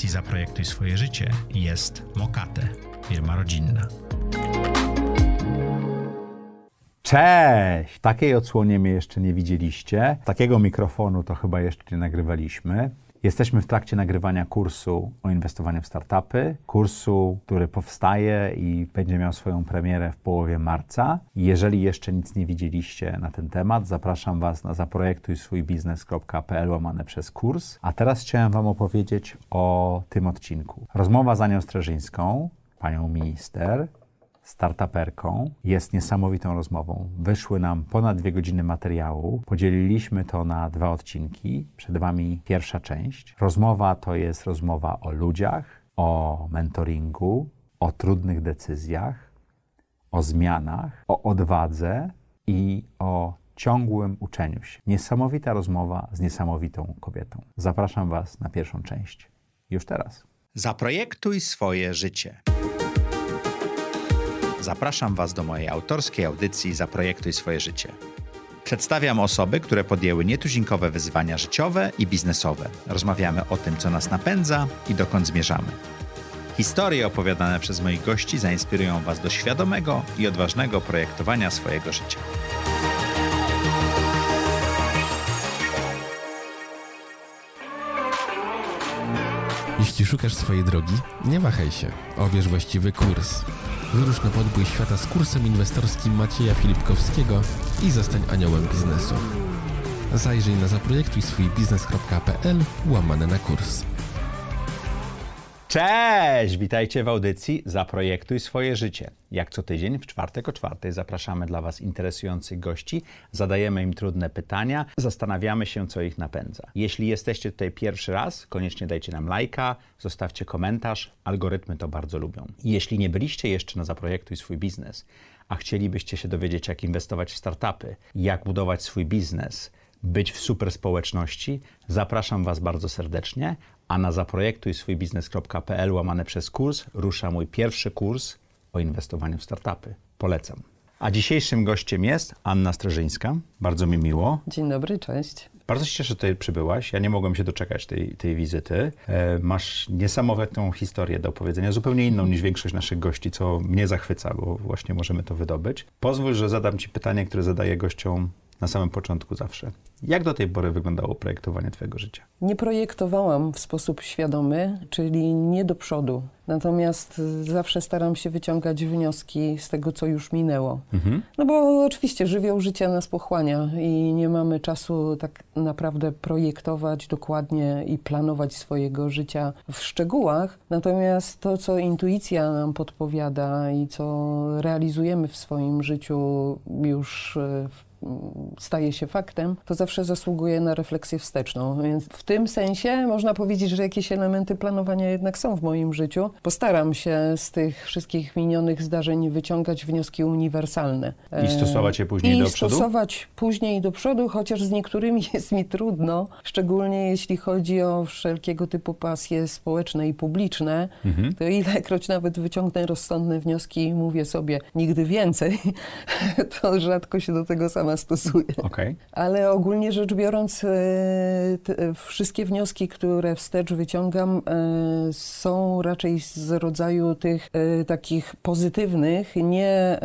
audycji Zaprojektuj swoje życie jest Mokate, firma rodzinna. Cześć! Takiej odsłonie mnie jeszcze nie widzieliście. Takiego mikrofonu to chyba jeszcze nie nagrywaliśmy. Jesteśmy w trakcie nagrywania kursu o inwestowaniu w startupy. Kursu, który powstaje i będzie miał swoją premierę w połowie marca. Jeżeli jeszcze nic nie widzieliście na ten temat, zapraszam Was na zaprojektuj swój biznes.pl łamane przez kurs. A teraz chciałem Wam opowiedzieć o tym odcinku. Rozmowa z Anią Streżyńską, panią minister, startuperką. Jest niesamowitą rozmową. Wyszły nam ponad dwie godziny materiału. Podzieliliśmy to na dwa odcinki. Przed Wami pierwsza część. Rozmowa to jest rozmowa o ludziach, o mentoringu, o trudnych decyzjach, o zmianach, o odwadze i o ciągłym uczeniu się. Niesamowita rozmowa z niesamowitą kobietą. Zapraszam Was na pierwszą część. Już teraz. Zaprojektuj swoje życie. Zapraszam Was do mojej autorskiej audycji Zaprojektuj swoje życie. Przedstawiam osoby, które podjęły nietuzinkowe wyzwania życiowe i biznesowe. Rozmawiamy o tym, co nas napędza i dokąd zmierzamy. Historie opowiadane przez moich gości zainspirują Was do świadomego i odważnego projektowania swojego życia. Jeśli szukasz swojej drogi, nie wahaj się. Obierz właściwy kurs. Wyrusz na podbój świata z kursem inwestorskim Macieja Filipkowskiego i zostań aniołem biznesu. Zajrzyj na zaprojektuj swój biznes.pl łamane na kurs. Cześć! Witajcie w audycji Zaprojektuj swoje życie. Jak co tydzień w czwartek o czwartej zapraszamy dla Was interesujących gości, zadajemy im trudne pytania, zastanawiamy się, co ich napędza. Jeśli jesteście tutaj pierwszy raz, koniecznie dajcie nam lajka, zostawcie komentarz, algorytmy to bardzo lubią. Jeśli nie byliście jeszcze na Zaprojektuj swój biznes, a chcielibyście się dowiedzieć, jak inwestować w startupy, jak budować swój biznes, być w super społeczności, zapraszam Was bardzo serdecznie, a na zaprojektuj swój biznes.pl łamane przez kurs rusza mój pierwszy kurs o inwestowaniu w startupy. Polecam. A dzisiejszym gościem jest Anna Streżyńska. Bardzo mi miło. Dzień dobry, cześć. Bardzo się cieszę, że tutaj przybyłaś. Ja nie mogłem się doczekać tej, tej wizyty. E, masz niesamowitą historię do opowiedzenia, zupełnie inną niż większość naszych gości, co mnie zachwyca, bo właśnie możemy to wydobyć. Pozwól, że zadam Ci pytanie, które zadaję gościom na samym początku zawsze. Jak do tej pory wyglądało projektowanie Twojego życia? Nie projektowałam w sposób świadomy, czyli nie do przodu. Natomiast zawsze staram się wyciągać wnioski z tego, co już minęło. Mhm. No bo oczywiście żywioł życia nas pochłania i nie mamy czasu tak naprawdę projektować dokładnie i planować swojego życia w szczegółach. Natomiast to, co intuicja nam podpowiada i co realizujemy w swoim życiu już w staje się faktem, to zawsze zasługuje na refleksję wsteczną. Więc w tym sensie można powiedzieć, że jakieś elementy planowania jednak są w moim życiu. Postaram się z tych wszystkich minionych zdarzeń wyciągać wnioski uniwersalne. I stosować je później I do przodu? I stosować później do przodu, chociaż z niektórymi jest mi trudno, szczególnie jeśli chodzi o wszelkiego typu pasje społeczne i publiczne, mhm. to ilekroć nawet wyciągnę rozsądne wnioski i mówię sobie nigdy więcej, to rzadko się do tego sama sama stosuję. Okay. Ale ogólnie rzecz biorąc, e, te, wszystkie wnioski, które wstecz wyciągam, e, są raczej z rodzaju tych e, takich pozytywnych, nie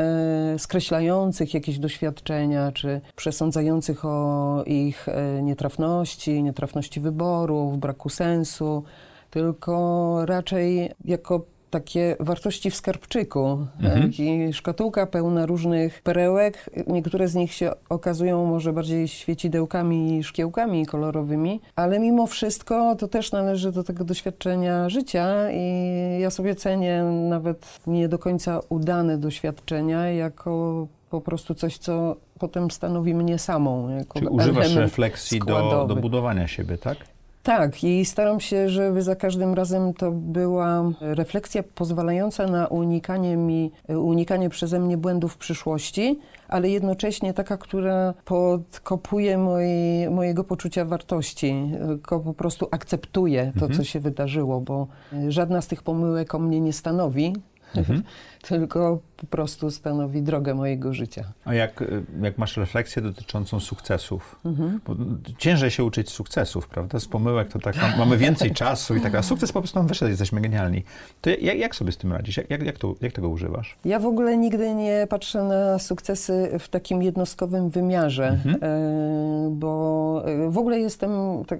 skreślających jakieś doświadczenia, czy przesądzających o ich nietrafności, nietrafności wyborów, braku sensu, tylko raczej jako takie wartości w skarbczyku. Mhm. I szkatułka pełna różnych perełek. Niektóre z nich się okazują może bardziej świecidełkami, szkiełkami kolorowymi, ale mimo wszystko to też należy do tego doświadczenia życia i ja sobie cenię nawet nie do końca udane doświadczenia jako po prostu coś, co potem stanowi mnie samą. Jako Czy używasz refleksji do, do budowania siebie, tak? Tak, i staram się, żeby za każdym razem to była refleksja pozwalająca na unikanie mi, unikanie przeze mnie błędów w przyszłości, ale jednocześnie taka, która podkopuje moje, mojego poczucia wartości, tylko po prostu akceptuje to, mhm. co się wydarzyło, bo żadna z tych pomyłek o mnie nie stanowi, mhm. Tylko po prostu stanowi drogę mojego życia. A jak, jak masz refleksję dotyczącą sukcesów? Mhm. Bo ciężej się uczyć sukcesów, prawda? Z pomyłek to tak, mamy więcej czasu i tak, a sukces po prostu nam wyszedł, jesteśmy genialni. To jak, jak sobie z tym radzisz? Jak, jak, to, jak tego używasz? Ja w ogóle nigdy nie patrzę na sukcesy w takim jednostkowym wymiarze, mhm. E, bo e, w ogóle jestem tak,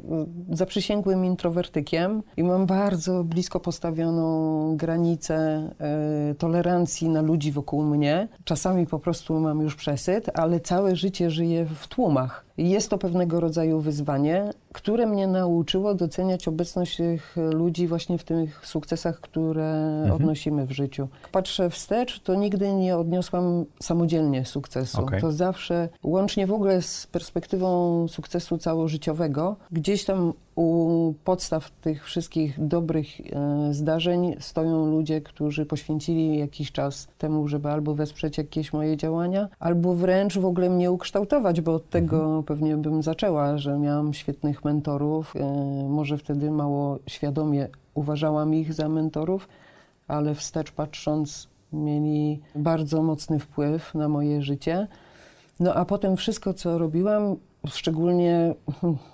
zaprzysięgłym introwertykiem i mam bardzo blisko postawioną granicę e, na ludzi wokół mnie. Czasami po prostu mam już przesyt, ale całe życie żyję w tłumach. Jest to pewnego rodzaju wyzwanie, które mnie nauczyło doceniać obecność tych ludzi właśnie w tych sukcesach, które mhm. odnosimy w życiu. Patrzę wstecz, to nigdy nie odniosłam samodzielnie sukcesu. Okay. To zawsze, łącznie w ogóle z perspektywą sukcesu całożyciowego, gdzieś tam u podstaw tych wszystkich dobrych e, zdarzeń stoją ludzie, którzy poświęcili jakiś czas temu, żeby albo wesprzeć jakieś moje działania, albo wręcz w ogóle mnie ukształtować, bo od tego mhm. Pewnie bym zaczęła, że miałam świetnych mentorów. E, może wtedy mało świadomie uważałam ich za mentorów, ale wstecz patrząc, mieli bardzo mocny wpływ na moje życie. No a potem wszystko, co robiłam, szczególnie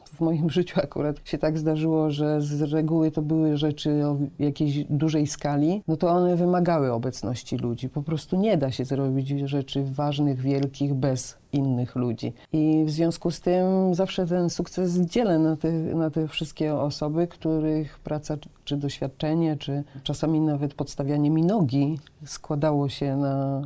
w moim życiu akurat się tak zdarzyło, że z reguły to były rzeczy o jakiejś dużej skali, no to one wymagały obecności ludzi. Po prostu nie da się zrobić rzeczy ważnych, wielkich bez innych ludzi. I w związku z tym zawsze ten sukces dzielę na te, na te wszystkie osoby, których praca czy doświadczenie, czy czasami nawet podstawianie mi nogi składało się na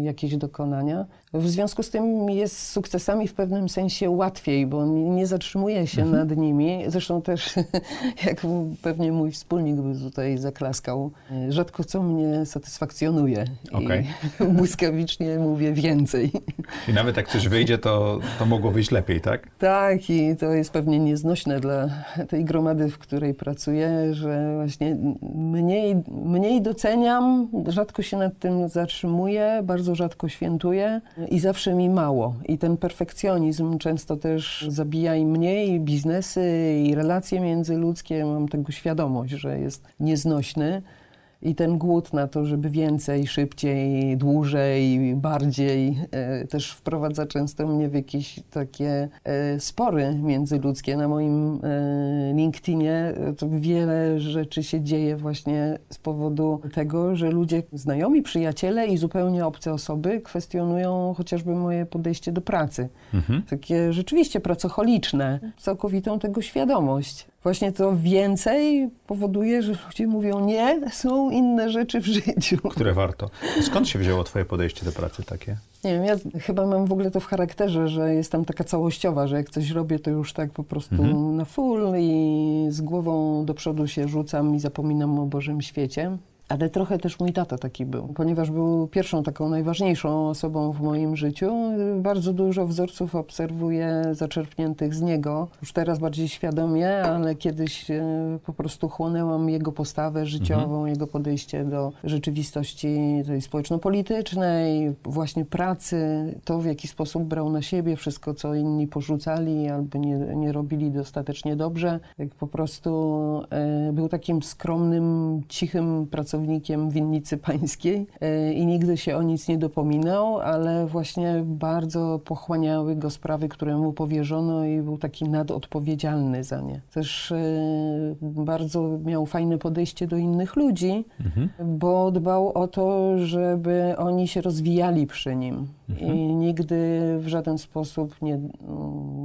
y, jakieś dokonania. W związku z tym jest z sukcesami w pewnym sensie łatwiej, bo nie zatrzymuje się mhm. nad nimi. Zresztą też, jak pewnie mój wspólnik by tutaj zaklaskał, rzadko co mnie satysfakcjonuje. Okay. I błyskawicznie mówię więcej. I nawet jak coś wyjdzie, to, to mogło wyjść lepiej, tak? Tak, i to jest pewnie nieznośne dla tej gromady, w której pracuję, że właśnie mniej, mniej doceniam, rzadko się nad tym zatrzymuję, bardzo rzadko świętuję i zawsze mi mało. I ten perfekcjonizm często też zabija i mnie, i biznesy, i relacje międzyludzkie. Mam tego świadomość, że jest nieznośny. I ten głód na to, żeby więcej, szybciej, dłużej, bardziej, e, też wprowadza często mnie w jakieś takie e, spory międzyludzkie. Na moim e, LinkedInie to wiele rzeczy się dzieje właśnie z powodu tego, że ludzie, znajomi, przyjaciele i zupełnie obce osoby kwestionują chociażby moje podejście do pracy. Mhm. Takie rzeczywiście pracocholiczne, całkowitą tego świadomość właśnie to więcej powoduje, że ludzie mówią nie, są inne rzeczy w życiu. Które warto. Skąd się wzięło twoje podejście do pracy takie? Nie wiem, ja chyba mam w ogóle to w charakterze, że jestem taka całościowa, że jak coś robię, to już tak po prostu mhm. na full i z głową do przodu się rzucam i zapominam o Bożym świecie. Ale trochę też mój tata taki był, ponieważ był pierwszą taką najważniejszą osobą w moim życiu. Bardzo dużo wzorców obserwuję zaczerpniętych z niego. Już teraz bardziej świadomie, ale kiedyś e, po prostu chłonęłam jego postawę życiową, mhm. jego podejście do rzeczywistości tej społeczno-politycznej, właśnie pracy, to w jaki sposób brał na siebie wszystko, co inni porzucali albo nie, nie robili dostatecznie dobrze. Jak po prostu e, był takim skromnym, cichym pracownikiem pracownikiem winnicy pańskiej e, i nigdy się o nic nie dopominał, ale właśnie bardzo pochłaniały go sprawy, które mu powierzono i był taki nadodpowiedzialny za nie. Też e, bardzo miał fajne podejście do innych ludzi, mhm. bo dbał o to, żeby oni się rozwijali przy nim. Mhm. I nigdy w żaden sposób nie,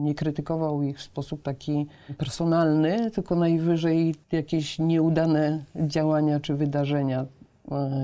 nie krytykował ich w sposób taki personalny, tylko najwyżej jakieś nieudane działania czy wydarzenia e,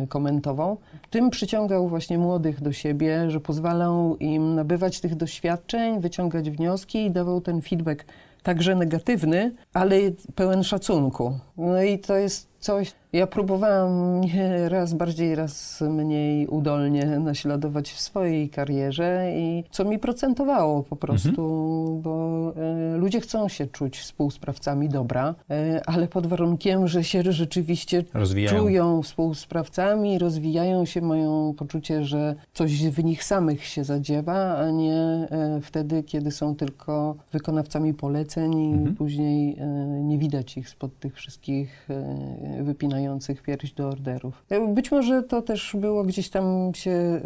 komentował. Tym przyciągał właśnie młodych do siebie, że pozwalał im nabywać tych doświadczeń, wyciągać wnioski i dawał ten feedback także negatywny, ale pełen szacunku. No i to jest coś, ja próbowałam raz bardziej, raz mniej udolnie naśladować w swojej karierze i co mi procentowało po prostu, mhm. bo e, ludzie chcą się czuć współsprawcami dobra, e, ale pod warunkiem, że się rzeczywiście rozwijają. czują współsprawcami, rozwijają się, mają poczucie, że coś w nich samych się zadziewa, a nie e, wtedy, kiedy są tylko wykonawcami poleceń i mhm. później nie widać ich spod tych wszystkich wypinających pierś do orderów. Być może to też było gdzieś tam się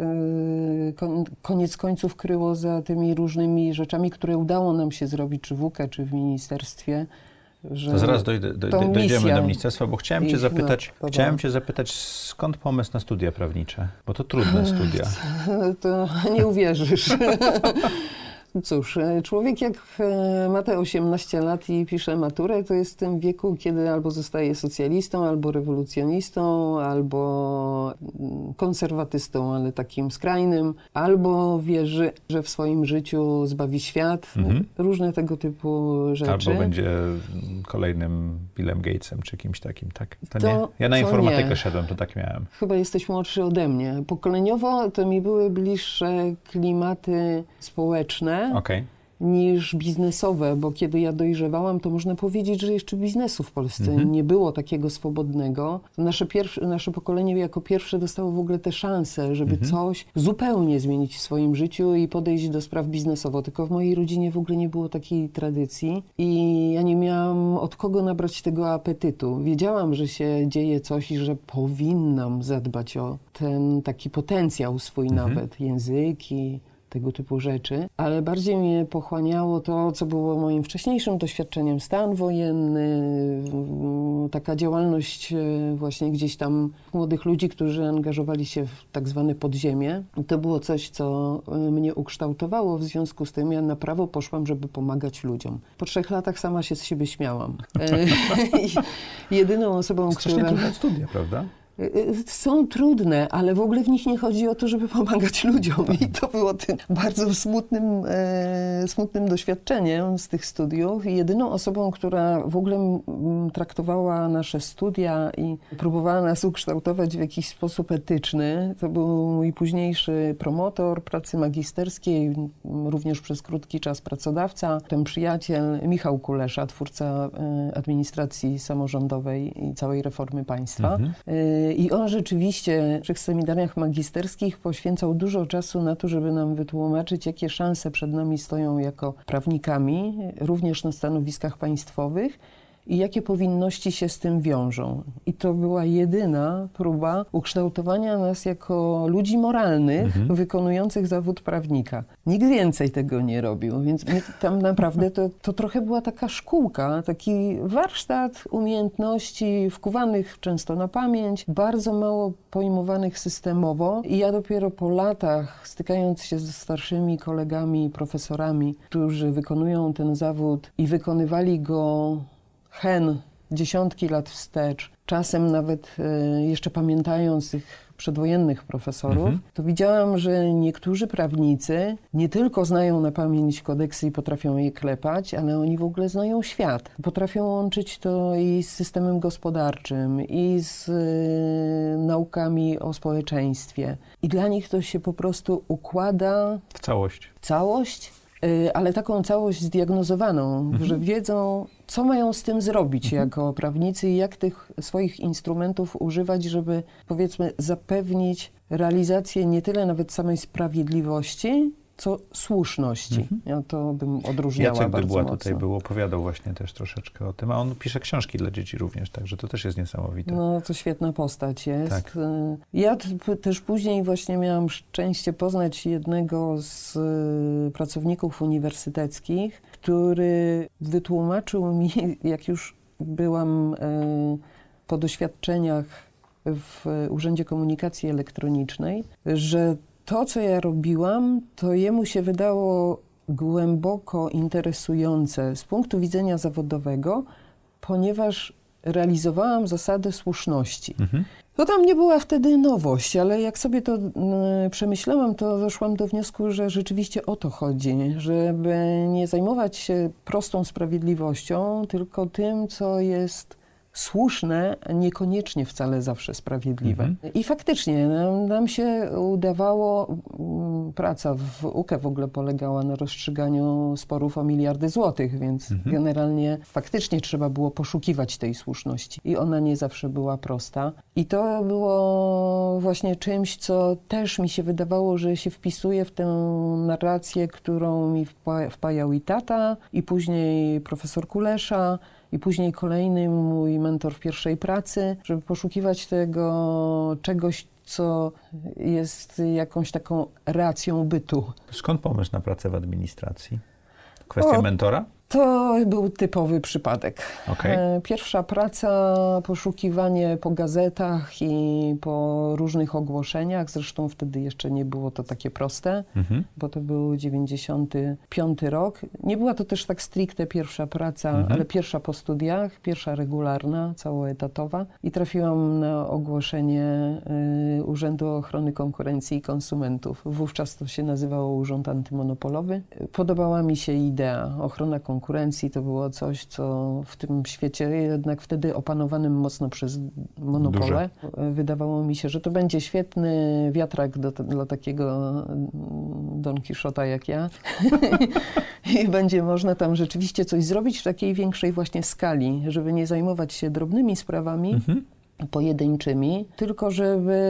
koniec końców kryło za tymi różnymi rzeczami, które udało nam się zrobić, czy w UKE, czy w ministerstwie. to zaraz dojdę, dojdę, dojdziemy do ministerstwa, bo chciałem cię zapytać, no, chciałem cię zapytać, skąd pomysł na studia prawnicze? Bo to trudne studia. To nie uwierzysz. Cóż, e, człowiek jak e, ma te 18 lat i pisze maturę, to jest w tym wieku, kiedy albo zostaje socjalistą, albo rewolucjonistą, albo mm, konserwatystą, ale takim skrajnym, albo wierzy, że w swoim życiu zbawi świat. Mhm. Różne tego typu rzeczy. Albo będzie kolejnym Billem Gatesem, czy kimś takim, tak? To, to nie. Ja na informatykę nie. szedłem, to tak miałem. Chyba jesteś młodszy ode mnie. Pokoleniowo to mi były bliższe klimaty społeczne, Okay. niż biznesowe, bo kiedy ja dojrzewałam, to można powiedzieć, że jeszcze biznesu w Polsce mhm. nie było takiego swobodnego. Nasze, pierwsze, nasze pokolenie jako pierwsze dostało w ogóle tę szansę, żeby mhm. coś zupełnie zmienić w swoim życiu i podejść do spraw biznesowo. Tylko w mojej rodzinie w ogóle nie było takiej tradycji i ja nie miałam od kogo nabrać tego apetytu. Wiedziałam, że się dzieje coś i że powinnam zadbać o ten taki potencjał swój mhm. nawet, języki, tego typu rzeczy, ale bardziej mnie pochłaniało to, co było moim wcześniejszym doświadczeniem, stan wojenny, taka działalność e, właśnie gdzieś tam młodych ludzi, którzy angażowali się w tak zwane podziemie. To było coś, co e, mnie ukształtowało, w związku z tym ja na prawo poszłam, żeby pomagać ludziom. Po trzech latach sama się z siebie śmiałam. E, jedyną osobą, Strasznie która... trudne studia, prawda? Są trudne, ale w ogóle w nich nie chodzi o to, żeby pomagać ludziom. I to było tym bardzo smutnym, e, smutnym doświadczeniem z tych studiów. I jedyną osobą, która w ogóle traktowała nasze studia i próbowała nas ukształtować w jakiś sposób etyczny, to był mój późniejszy promotor pracy magisterskiej, również przez krótki czas pracodawca, ten przyjaciel Michał Kulesza, twórca e, administracji samorządowej i całej reformy państwa. Mhm. I on rzeczywiście w tych seminariach magisterskich poświęcał dużo czasu na to, żeby nam wytłumaczyć, jakie szanse przed nami stoją jako prawnikami, również na stanowiskach państwowych i jakie powinności się z tym wiążą. I to była jedyna próba ukształtowania nas jako ludzi moralnych, mhm. wykonujących zawód prawnika. Nikt więcej tego nie robił, więc tam naprawdę to, to trochę była taka szkółka, taki warsztat umiejętności wkuwanych często na pamięć, bardzo mało pojmowanych systemowo. I ja dopiero po latach, stykając się ze starszymi kolegami, profesorami, którzy wykonują ten zawód i wykonywali go hen dziesiątki lat wstecz, czasem nawet e, jeszcze pamiętając tych przedwojennych profesorów, mhm. to widziałam, że niektórzy prawnicy nie tylko znają na pamięć kodeksy i potrafią je klepać, ale oni w ogóle znają świat. Potrafią łączyć to i z systemem gospodarczym, i z y, naukami o społeczeństwie. I dla nich to się po prostu układa w całość. Całość Y, ale taką całość zdiagnozowaną, mhm. że wiedzą, co mają z tym zrobić mhm. jako prawnicy i jak tych swoich instrumentów używać, żeby powiedzmy zapewnić realizację nie tyle nawet samej sprawiedliwości, co słuszności. Mhm. Ja to bym odróżniała Jacek bardzo Dybuła mocno. tutaj był, opowiadał właśnie też troszeczkę o tym, a on pisze książki dla dzieci również, także to też jest niesamowite. No, to świetna postać jest. Tak. Y, ja też później właśnie miałam szczęście poznać jednego z y, pracowników uniwersyteckich, który wytłumaczył mi, jak już byłam y, po doświadczeniach w Urzędzie Komunikacji Elektronicznej, że to, co ja robiłam, to jemu się wydało głęboko interesujące z punktu widzenia zawodowego, ponieważ realizowałam zasadę słuszności. Mhm. To tam nie była wtedy nowość, ale jak sobie to y, przemyślałam, to doszłam do wniosku, że rzeczywiście o to chodzi, żeby nie zajmować się prostą sprawiedliwością, tylko tym, co jest słuszne, niekoniecznie wcale zawsze sprawiedliwe. Mhm. I faktycznie nam, nam, się udawało, mm, praca w UKE w ogóle polegała na rozstrzyganiu sporów o miliardy złotych, więc mhm. generalnie faktycznie trzeba było poszukiwać tej słuszności. I ona nie zawsze była prosta. I to było właśnie czymś, co też mi się wydawało, że się wpisuje w tę narrację, którą mi wpajał i tata, i później profesor Kulesza, i później kolejny mój mentor w pierwszej pracy, żeby poszukiwać tego czegoś, co jest jakąś taką racją bytu. Skąd pomysł na pracę w administracji? Kwestia O, mentora? To był typowy przypadek. Okej. E, Pierwsza praca, poszukiwanie po gazetach i po różnych ogłoszeniach. Zresztą wtedy jeszcze nie było to takie proste, Mhm. bo to był 95 rok. Nie była to też tak stricte pierwsza praca, Mhm. ale pierwsza po studiach, pierwsza regularna, całoetatowa. I trafiłam na ogłoszenie y, Urzędu Ochrony Konkurencji i Konsumentów. Wówczas to się nazywało Urząd Antymonopolowy. Podobała mi się idea. Ochrona konkurencji to było coś, co w tym świecie, jednak wtedy opanowanym mocno przez monopole, y, wydawało mi się, że to będzie świetny wiatrak do, dla takiego mm, Don Quixota jak ja. I będzie można tam rzeczywiście coś zrobić w takiej większej właśnie skali, żeby nie zajmować się drobnymi sprawami, Mhm. Pojedynczymi, tylko żeby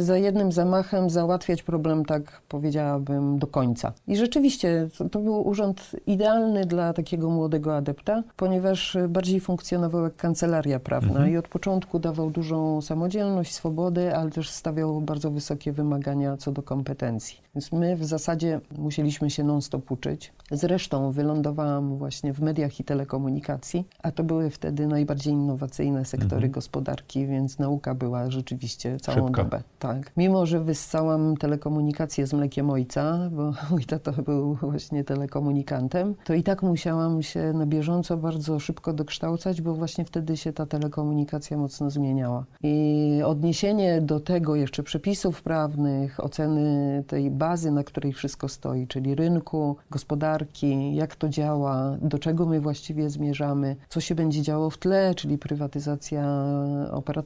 za jednym zamachem załatwiać problem, tak powiedziałabym, do końca. I rzeczywiście to, był urząd idealny dla takiego młodego adepta, ponieważ bardziej funkcjonował jak kancelaria prawna Mhm. i od początku dawał dużą samodzielność, swobodę, ale też stawiał bardzo wysokie wymagania co do kompetencji. Więc my w zasadzie musieliśmy się non-stop uczyć. Zresztą wylądowałam właśnie w mediach i telekomunikacji, a to były wtedy najbardziej innowacyjne sektory Mhm. gospodarki, więc nauka była rzeczywiście całą Szybka. dobę. Tak. Mimo, że wyssałam telekomunikację z mlekiem ojca, bo mój tato był właśnie telekomunikantem, to i tak musiałam się na bieżąco bardzo szybko dokształcać, bo właśnie wtedy się ta telekomunikacja mocno zmieniała. I odniesienie do tego jeszcze przepisów prawnych, oceny tej bazy, na której wszystko stoi, czyli rynku, gospodarki, jak to działa, do czego my właściwie zmierzamy, co się będzie działo w tle, czyli prywatyzacja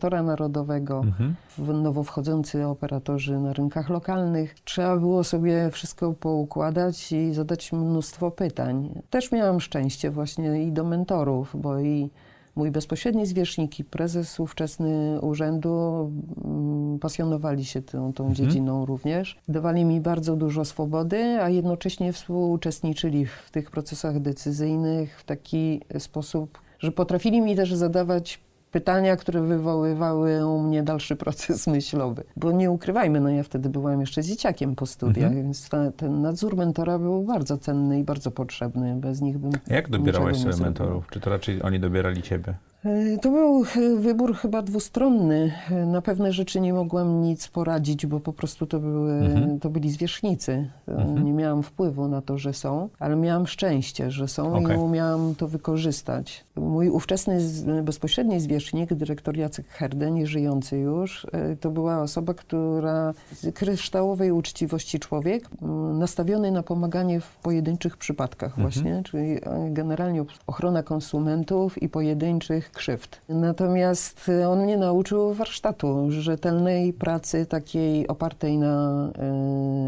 operatora narodowego, Mhm. nowo wchodzący operatorzy na rynkach lokalnych. Trzeba było sobie wszystko poukładać i zadać mnóstwo pytań. Też miałam szczęście właśnie i do mentorów, bo i mój bezpośredni zwierzchnik i prezes ówczesny urzędu mm, pasjonowali się tą, tą dziedziną również. Dawali mi bardzo dużo swobody, a jednocześnie współuczestniczyli w tych procesach decyzyjnych w taki sposób, że potrafili mi też zadawać pytania, które wywoływały u mnie dalszy proces myślowy. Bo nie ukrywajmy, no ja wtedy byłam jeszcze dzieciakiem po studiach, Mhm. więc ta, ten nadzór mentora był bardzo cenny i bardzo potrzebny. Bez nich bym Jak dobierałaś sobie mentorów? Czy to raczej oni dobierali ciebie? E, To był e, wybór chyba dwustronny. E, Na pewne rzeczy nie mogłam nic poradzić, bo po prostu to, były, Mhm. to byli zwierzchnicy. Mhm. Nie miałam wpływu na to, że są, ale miałam szczęście, że są Okej. i umiałam to wykorzystać. Mój ówczesny bezpośredni zwierzchnik, dyrektor Jacek Herden, nie żyjący już, e, to była osoba, która z kryształowej uczciwości człowiek, nastawiony na pomaganie w pojedynczych przypadkach Mhm. właśnie, czyli e, generalnie ochrona konsumentów i pojedynczych krzywd. Natomiast e, on mnie nauczył warsztatu, rzetelnej pracy takiej opartej na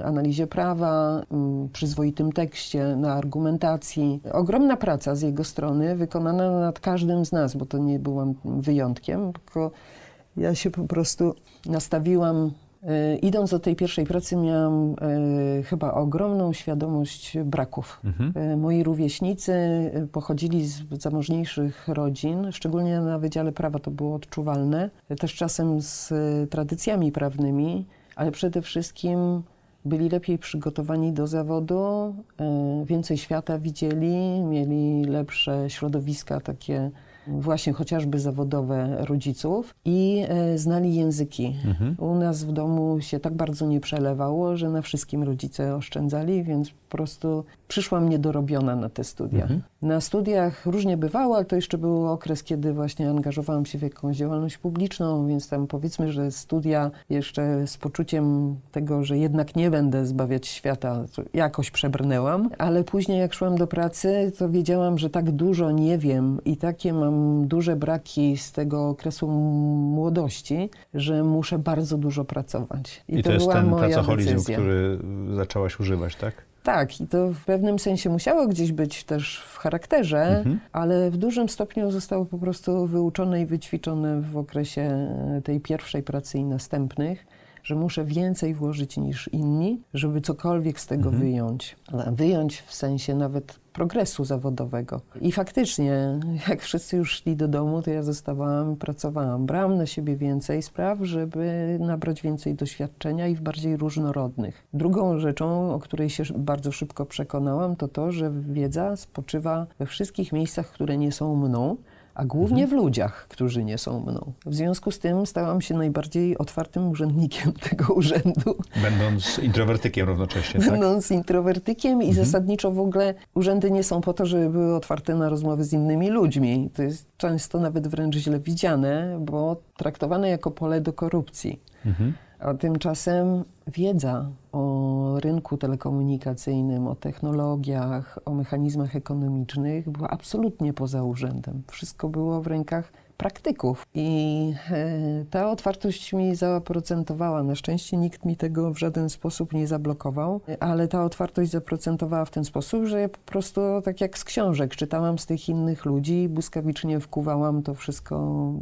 e, analizie prawa, m, przyzwoitym tekście, na argumentacji. Ogromna praca z jego strony, wykonana nad każdym z nas, bo to nie byłam wyjątkiem, tylko ja się po prostu nastawiłam E, Idąc do tej pierwszej pracy, miałam e, chyba ogromną świadomość braków. Mhm. E, Moi rówieśnicy pochodzili z zamożniejszych rodzin, szczególnie na Wydziale Prawa to było odczuwalne, też czasem z tradycjami prawnymi, ale przede wszystkim byli lepiej przygotowani do zawodu, e, więcej świata widzieli, mieli lepsze środowiska takie właśnie chociażby zawodowe rodziców i e, znali języki. Mhm. U nas w domu się tak bardzo nie przelewało, że na wszystkim rodzice oszczędzali, więc po prostu przyszłam niedorobiona na te studia. Mhm. Na studiach różnie bywało, ale to jeszcze był okres, kiedy właśnie angażowałam się w jakąś działalność publiczną, więc tam powiedzmy, że studia jeszcze z poczuciem tego, że jednak nie będę zbawiać świata, to jakoś przebrnęłam, ale później jak szłam do pracy, to wiedziałam, że tak dużo nie wiem i takie mam duże braki z tego okresu młodości, że muszę bardzo dużo pracować. I, to, jest była ten moja pracoholizm, decyzja. który zaczęłaś używać, tak? Tak, i to w pewnym sensie musiało gdzieś być też w charakterze, Mhm. ale w dużym stopniu zostało po prostu wyuczone i wyćwiczone w okresie tej pierwszej pracy i następnych. Że muszę więcej włożyć niż inni, żeby cokolwiek z tego Mhm. wyjąć. Wyjąć w sensie nawet progresu zawodowego. I faktycznie, jak wszyscy już szli do domu, to ja zostawałam i pracowałam. Brałam na siebie więcej spraw, żeby nabrać więcej doświadczenia i w bardziej różnorodnych. Drugą rzeczą, o której się bardzo szybko przekonałam, to to, że wiedza spoczywa we wszystkich miejscach, które nie są mną, a głównie w ludziach, którzy nie są mną. W związku z tym stałam się najbardziej otwartym urzędnikiem tego urzędu. Będąc introwertykiem równocześnie, tak? Będąc introwertykiem i zasadniczo w ogóle urzędy nie są po to, żeby były otwarte na rozmowy z innymi ludźmi. To jest często nawet wręcz źle widziane, bo traktowane jako pole do korupcji. Mhm. A tymczasem wiedza o rynku telekomunikacyjnym, o technologiach, o mechanizmach ekonomicznych była absolutnie poza urzędem. Wszystko było w rękach praktyków. I e, ta otwartość mi zaprocentowała. Na szczęście nikt mi tego w żaden sposób nie zablokował, ale ta otwartość zaprocentowała w ten sposób, że ja po prostu tak jak z książek czytałam z tych innych ludzi, błyskawicznie wkuwałam to wszystko.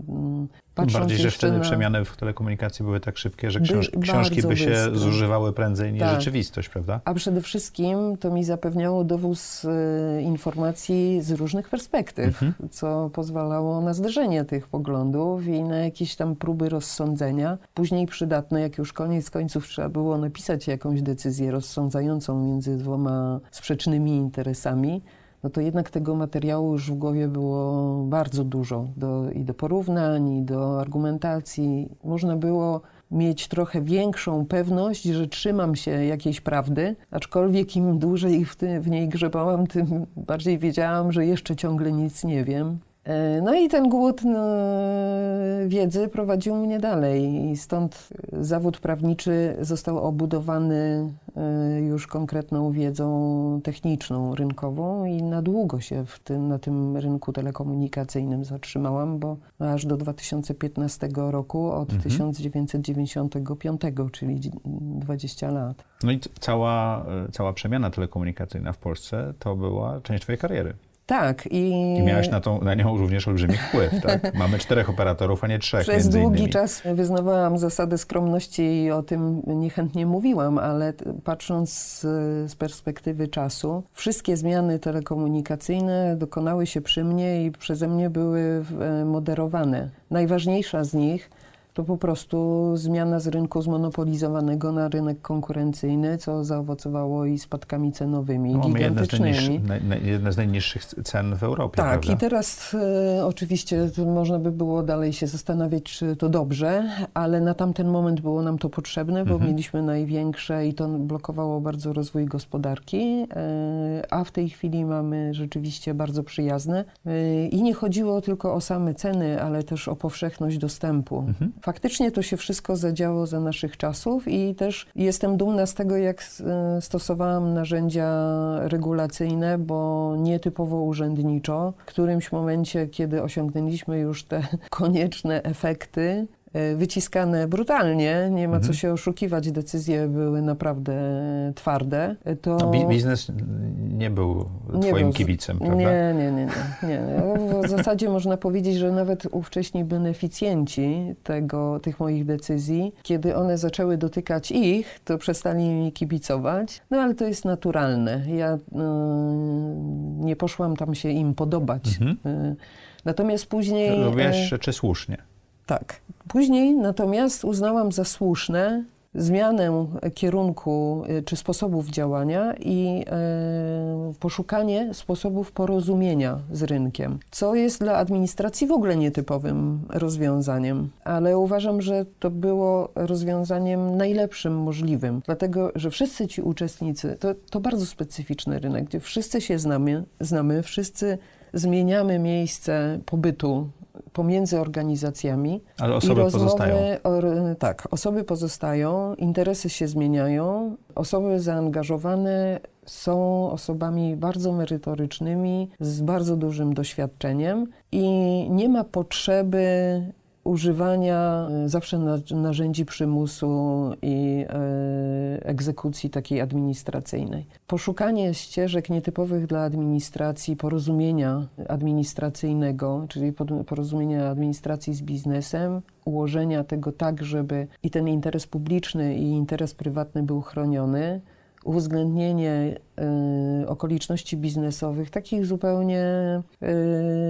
Patrząc bardziej, że wtedy na- przemiany w telekomunikacji były tak szybkie, że By- książ książki by się zużywały prędzej niż Tak. rzeczywistość, prawda? A przede wszystkim to mi zapewniało dowóz e, informacji z różnych perspektyw, Mhm. co pozwalało na zderzenie tych poglądów i na jakieś tam próby rozsądzenia. Później przydatne, jak już koniec końców trzeba było napisać jakąś decyzję rozsądzającą między dwoma sprzecznymi interesami, no to jednak tego materiału już w głowie było bardzo dużo do, i do porównań, i do argumentacji. Można było mieć trochę większą pewność, że trzymam się jakiejś prawdy, aczkolwiek im dłużej w, w niej grzebałam, tym bardziej wiedziałam, że jeszcze ciągle nic nie wiem. E, No i ten głód no, wiedzy prowadził mnie dalej i stąd zawód prawniczy został obudowany e, już konkretną wiedzą techniczną, rynkową i na długo się w tym, na tym rynku telekomunikacyjnym zatrzymałam, bo aż do 2015 roku, od 1995, czyli dzi- 20 lat. No i cała, e, cała przemiana telekomunikacyjna w Polsce to była część twojej kariery. Tak i... I miałeś na, tą, na nią również olbrzymi wpływ, tak? Mamy czterech operatorów, a nie trzech Przez długi innymi. czas wyznawałam zasadę skromności i o tym niechętnie mówiłam, ale patrząc z, z perspektywy czasu, wszystkie zmiany telekomunikacyjne dokonały się przy mnie i przeze mnie były e, moderowane. Najważniejsza z nich to po prostu zmiana z rynku zmonopolizowanego na rynek konkurencyjny, co zaowocowało i spadkami cenowymi No, mamy jedne z, gigantycznymi. naj, jedne z najniższych cen w Europie, Tak, prawda? i teraz e, oczywiście można by było dalej się zastanawiać, czy to dobrze, ale na tamten moment było nam to potrzebne, bo Mhm. mieliśmy największe i to blokowało bardzo rozwój gospodarki, e, a w tej chwili mamy rzeczywiście bardzo przyjazne. E, I nie chodziło tylko o same ceny, ale też o powszechność dostępu. Mhm. Faktycznie to się wszystko zadziało za naszych czasów i też jestem dumna z tego, jak e, stosowałam narzędzia regulacyjne, bo nietypowo urzędniczo. W którymś momencie, kiedy osiągnęliśmy już te konieczne efekty, wyciskane brutalnie, nie ma co się oszukiwać, decyzje były naprawdę twarde, e, to... Bi- biznes nie był Nie twoim był kibicem, prawda? Nie, nie, nie, nie, nie. W zasadzie można powiedzieć, że nawet ówcześni beneficjenci tego, tych moich decyzji, kiedy one zaczęły dotykać ich, to przestali mi kibicować. No ale to jest naturalne. Ja nie poszłam tam się im podobać. Mhm. Natomiast później... Robiłaś e, rzeczy słusznie. tak. Później natomiast uznałam za słuszne zmianę kierunku y, czy sposobów działania i e, poszukanie sposobów porozumienia z rynkiem, co jest dla administracji w ogóle nietypowym rozwiązaniem, ale uważam, że to było rozwiązaniem najlepszym możliwym, dlatego że wszyscy ci uczestnicy, to, to bardzo specyficzny rynek, gdzie wszyscy się znamy, znamy wszyscy zmieniamy miejsce pobytu pomiędzy organizacjami. Ale I osoby rozmowy pozostają. O, tak, osoby pozostają, interesy się zmieniają, osoby zaangażowane są osobami bardzo merytorycznymi, z bardzo dużym doświadczeniem i nie ma potrzeby używania e, zawsze narzędzi przymusu i e, egzekucji takiej administracyjnej. Poszukanie ścieżek nietypowych dla administracji, porozumienia administracyjnego, czyli porozumienia administracji z biznesem, ułożenia tego tak, żeby i ten interes publiczny, i interes prywatny był chroniony uwzględnienie y, okoliczności biznesowych, takich zupełnie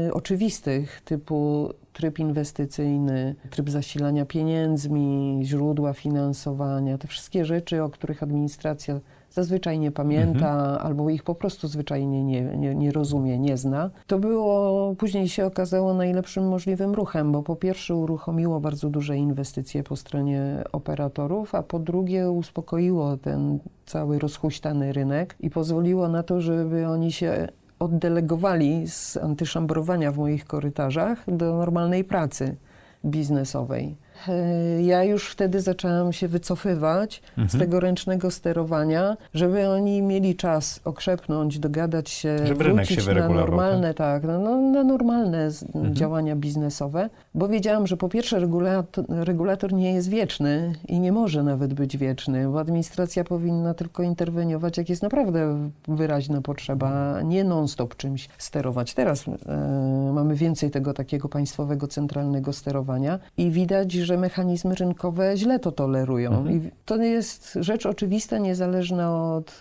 y, oczywistych, typu tryb inwestycyjny, tryb zasilania pieniędzmi, źródła finansowania, te wszystkie rzeczy, o których administracja zazwyczaj nie pamięta mhm. albo ich po prostu zwyczajnie nie, nie, nie, rozumie, nie zna. To było, później się okazało najlepszym możliwym ruchem, bo po pierwsze uruchomiło bardzo duże inwestycje po stronie operatorów, a po drugie uspokoiło ten cały rozhuśtany rynek i pozwoliło na to, żeby oni się oddelegowali z antyszambrowania w moich korytarzach do normalnej pracy biznesowej. E, ja już wtedy zaczęłam się wycofywać mhm. z tego ręcznego sterowania, żeby oni mieli czas okrzepnąć, dogadać się, żeby wrócić się na normalne, tak, no, no, na normalne mhm. działania biznesowe, bo wiedziałam, że po pierwsze regulator, regulator nie jest wieczny i nie może nawet być wieczny, bo administracja powinna tylko interweniować, jak jest naprawdę wyraźna potrzeba, nie non-stop czymś sterować. Teraz e, mamy więcej tego takiego państwowego, centralnego sterowania i widać, że że mechanizmy rynkowe źle to tolerują. Mhm. I to jest rzecz oczywista, niezależna od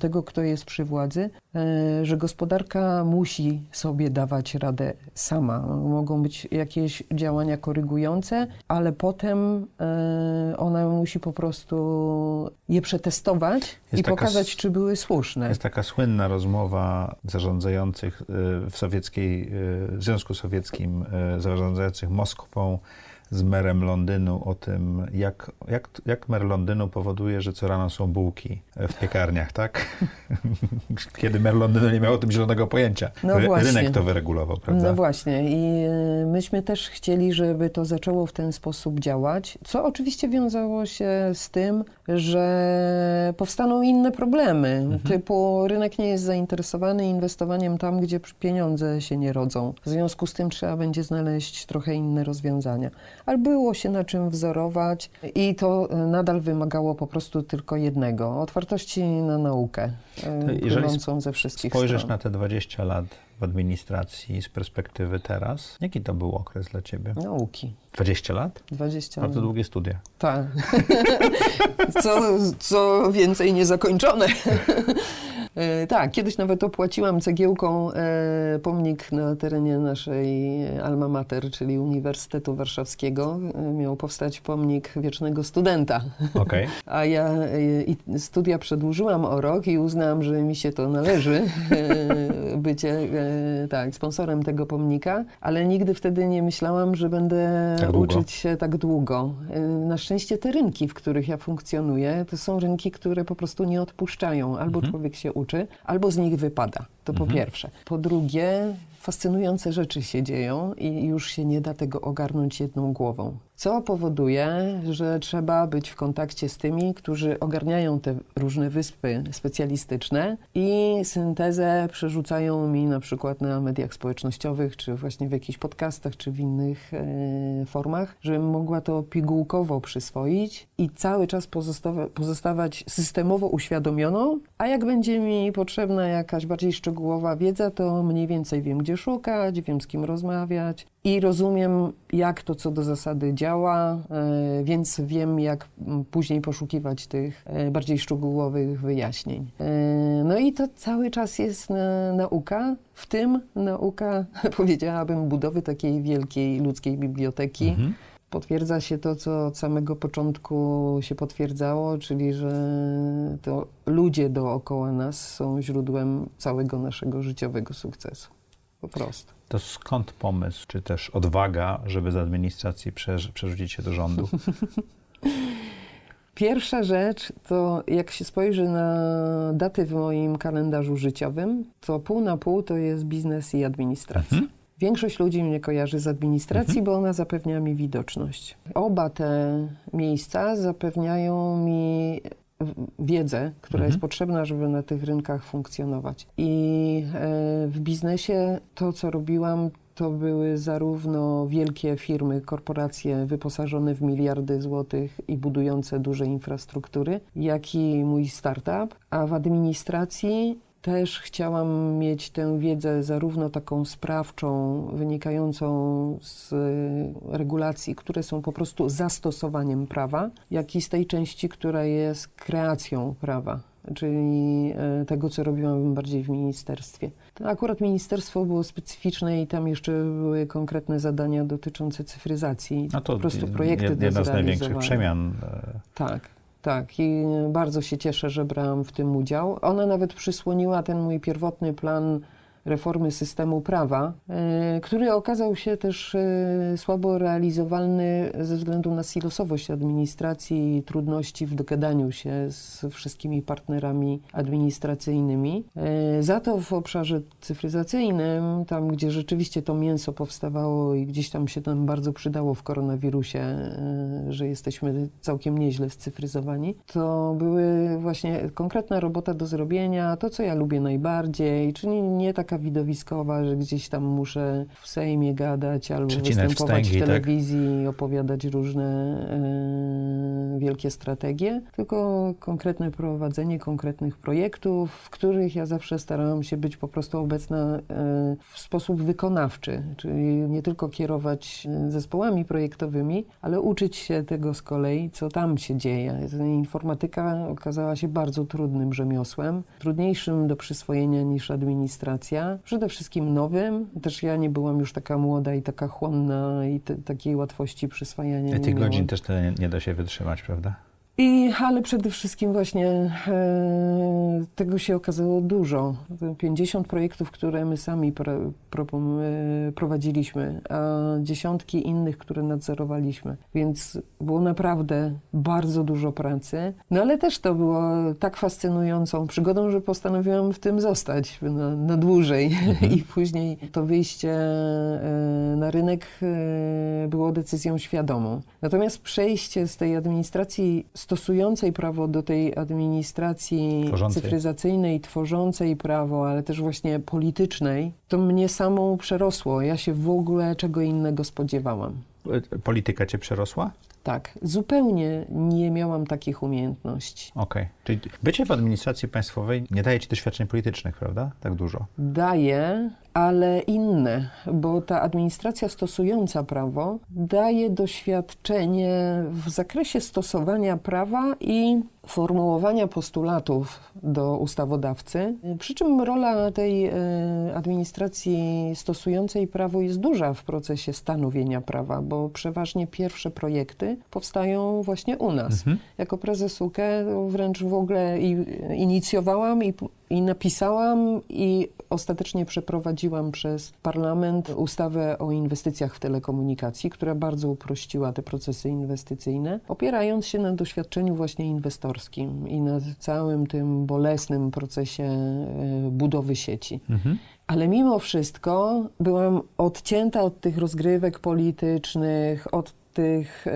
tego, kto jest przy władzy, y, że gospodarka musi sobie dawać radę sama. Mogą być jakieś działania korygujące, ale potem y, ona musi po prostu je przetestować jest i taka, pokazać, czy były słuszne. Jest taka słynna rozmowa zarządzających w sowieckiej, w Związku Sowieckim, zarządzających Moskwą, z merem Londynu o tym, jak, jak, jak mer Londynu powoduje, że co rano są bułki w piekarniach, tak? Kiedy mer Londynu nie miał o tym zielonego pojęcia. No Rynek to wyregulował, prawda? No właśnie i y, myśmy też chcieli, żeby to zaczęło w ten sposób działać, co oczywiście wiązało się z tym, że powstaną inne problemy, mhm. typu rynek nie jest zainteresowany inwestowaniem tam, gdzie pieniądze się nie rodzą. W związku z tym trzeba będzie znaleźć trochę inne rozwiązania ale było się na czym wzorować i to e, nadal wymagało po prostu tylko jednego otwartości na naukę, e, płynącą ze wszystkich spojrzysz stron. na te 20 lat w administracji z perspektywy teraz, jaki to był okres dla ciebie? Nauki. 20 lat? 20 Bardzo długie studia. Tak. co, co więcej, niezakończone. E, tak, kiedyś nawet opłaciłam cegiełką e, pomnik na terenie naszej alma mater, czyli Uniwersytetu Warszawskiego. E, miał powstać pomnik wiecznego studenta. Okay. A ja studia przedłużyłam o rok i uznałam, że mi się to należy, bycie tak, sponsorem tego pomnika, ale nigdy wtedy nie myślałam, że będę tak uczyć się tak długo. Na szczęście te rynki, w których ja funkcjonuję, to są rynki, które po prostu nie odpuszczają. Albo mhm. człowiek się uczy, albo z nich wypada. To mhm. po pierwsze. Po drugie, fascynujące rzeczy się dzieją i już się nie da tego ogarnąć jedną głową. Co powoduje, że trzeba być w kontakcie z tymi, którzy ogarniają te różne wyspy specjalistyczne i syntezę przerzucają mi na przykład na mediach społecznościowych, czy właśnie w jakichś podcastach, czy w innych e, formach, żebym mogła to pigułkowo przyswoić i cały czas pozostawać systemowo uświadomioną, a jak będzie mi potrzebna jakaś bardziej szczegółowa wiedza, to mniej więcej wiem, gdzie szukać, wiem, z kim rozmawiać i rozumiem, jak to co do zasady działa, e, więc wiem, jak później poszukiwać tych e, bardziej szczegółowych wyjaśnień. E, no i to cały czas jest nauka, w tym nauka, powiedziałabym, budowy takiej wielkiej ludzkiej biblioteki. Mhm. Potwierdza się to, co od samego początku się potwierdzało, czyli że to ludzie dookoła nas są źródłem całego naszego życiowego sukcesu. Po prostu. To skąd pomysł, czy też odwaga, żeby z administracji przerzucić się do rządu? Pierwsza rzecz to, jak się spojrzy na daty w moim kalendarzu życiowym, to pół na pół to jest biznes i administracja. Mhm. Większość ludzi mnie kojarzy z administracji, mhm. bo ona zapewnia mi widoczność. Oba te miejsca zapewniają mi wiedzę, która mhm. jest potrzebna, żeby na tych rynkach funkcjonować. I e, w biznesie to, co robiłam, to były zarówno wielkie firmy, korporacje wyposażone w miliardy złotych i budujące duże infrastruktury, jak i mój startup. A w administracji też chciałam mieć tę wiedzę zarówno taką sprawczą, wynikającą z regulacji, które są po prostu zastosowaniem prawa, jak i z tej części, która jest kreacją prawa czyli e, tego, co robiłam bardziej w ministerstwie. Akurat ministerstwo było specyficzne i tam jeszcze były konkretne zadania dotyczące cyfryzacji. No to po prostu projekty jedna z największych przemian. E, tak. Tak, i bardzo się cieszę, że brałam w tym udział. Ona nawet przysłoniła ten mój pierwotny plan reformy systemu prawa, e, który okazał się też e, słabo realizowalny ze względu na silosowość administracji i trudności w dogadaniu się z wszystkimi partnerami administracyjnymi. E, za to w obszarze cyfryzacyjnym, tam gdzie rzeczywiście to mięso powstawało i gdzieś tam się tam bardzo przydało w koronawirusie, że jesteśmy całkiem nieźle scyfryzowani, to były właśnie konkretna robota do zrobienia, to co ja lubię najbardziej, czyli nie taka widowiskowa, że gdzieś tam muszę w Sejmie gadać albo Przecinać występować wstęgi, w tak? telewizji tak? i opowiadać różne e, wielkie strategie, tylko konkretne prowadzenie konkretnych projektów, w których ja zawsze starałam się być po prostu obecna e, w sposób wykonawczy, czyli nie tylko kierować e, zespołami projektowymi, ale uczyć się tego z kolei, co tam się dzieje. Informatyka okazała się bardzo trudnym rzemiosłem, trudniejszym do przyswojenia niż administracja, przede wszystkim nowym. Też ja nie byłam już taka młoda i taka chłonna i te, takiej łatwości przyswajania. I tych godzin też to nie, nie da się wytrzymać, prawda? I, ale przede wszystkim właśnie e, tego się okazało dużo. 50 projektów, które my sami pro, pro, e, prowadziliśmy, a dziesiątki innych, które nadzorowaliśmy. Więc było naprawdę bardzo dużo pracy. No ale też to było tak fascynującą przygodą, że postanowiłam w tym zostać na, na dłużej. Mhm. I później to wyjście e, na rynek e, było decyzją świadomą. Natomiast przejście z tej administracji stosującej prawo do tej administracji tworzącej. cyfryzacyjnej, tworzącej prawo, ale też właśnie politycznej, to mnie samą przerosło. Ja się w ogóle czego innego spodziewałam. Polityka cię przerosła? Tak, zupełnie nie miałam takich umiejętności. Okej, okay. czyli bycie w administracji państwowej nie daje ci doświadczeń politycznych, prawda? Tak dużo. Daje, ale inne, bo ta administracja stosująca prawo daje doświadczenie w zakresie stosowania prawa i formułowania postulatów do ustawodawcy. Przy czym rola tej e, administracji stosującej prawo jest duża w procesie stanowienia prawa, bo przeważnie pierwsze projekty powstają właśnie u nas. Mhm. Jako prezes UKE wręcz w ogóle inicjowałam i i napisałam i ostatecznie przeprowadziłam przez parlament ustawę o inwestycjach w telekomunikacji, która bardzo uprościła te procesy inwestycyjne, opierając się na doświadczeniu właśnie inwestorskim i na całym tym bolesnym procesie e, budowy sieci. Mhm. Ale mimo wszystko byłam odcięta od tych rozgrywek politycznych, od tych e,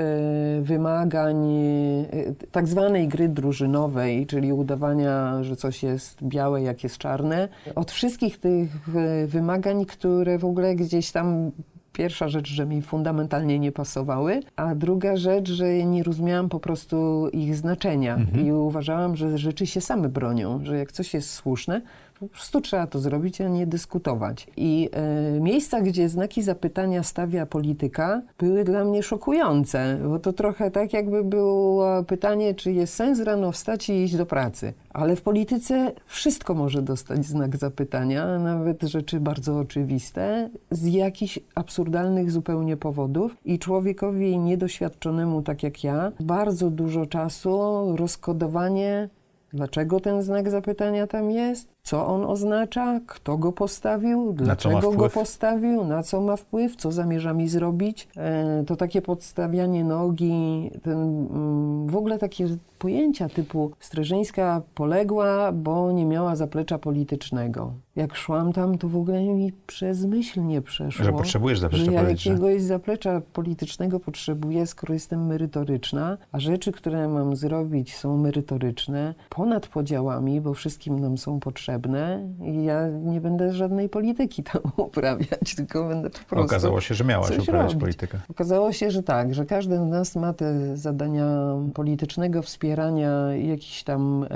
wymagań e, tak zwanej gry drużynowej, czyli udawania, że coś jest białe, jak jest czarne, od wszystkich tych e, wymagań, które w ogóle gdzieś tam Pierwsza rzecz, że mi fundamentalnie nie pasowały, a druga rzecz, że nie rozumiałam po prostu ich znaczenia mhm. i uważałam, że rzeczy się same bronią, że jak coś jest słuszne, po prostu trzeba to zrobić, a nie dyskutować. I e, miejsca, gdzie znaki zapytania stawia polityka, były dla mnie szokujące, bo to trochę tak, jakby było pytanie, czy jest sens rano wstać i iść do pracy. Ale w polityce wszystko może dostać znak zapytania, nawet rzeczy bardzo oczywiste, z jakichś absurdalnych zupełnie powodów. I człowiekowi niedoświadczonemu, tak jak ja, bardzo dużo czasu rozkodowanie Dlaczego ten znak zapytania tam jest? Co on oznacza? Kto go postawił? Dlaczego go postawił? Na co ma wpływ? Co zamierza mi zrobić? E, to takie podstawianie nogi, ten, mm, w ogóle takie pojęcia typu Streżyńska poległa, bo nie miała zaplecza politycznego. Jak szłam tam, to w ogóle mi przez myśl nie przeszło. Że potrzebujesz zaplecza że ja jakiegoś zaplecza politycznego potrzebuję, skoro jestem merytoryczna, a rzeczy, które mam zrobić są merytoryczne, ponad podziałami, bo wszystkim nam są potrzebne potrzebne i ja nie będę żadnej polityki tam uprawiać, tylko będę po prostu Okazało się, że miałaś uprawiać robić. politykę. Okazało się, że tak, że każdy z nas ma te zadania politycznego wspierania jakichś tam e,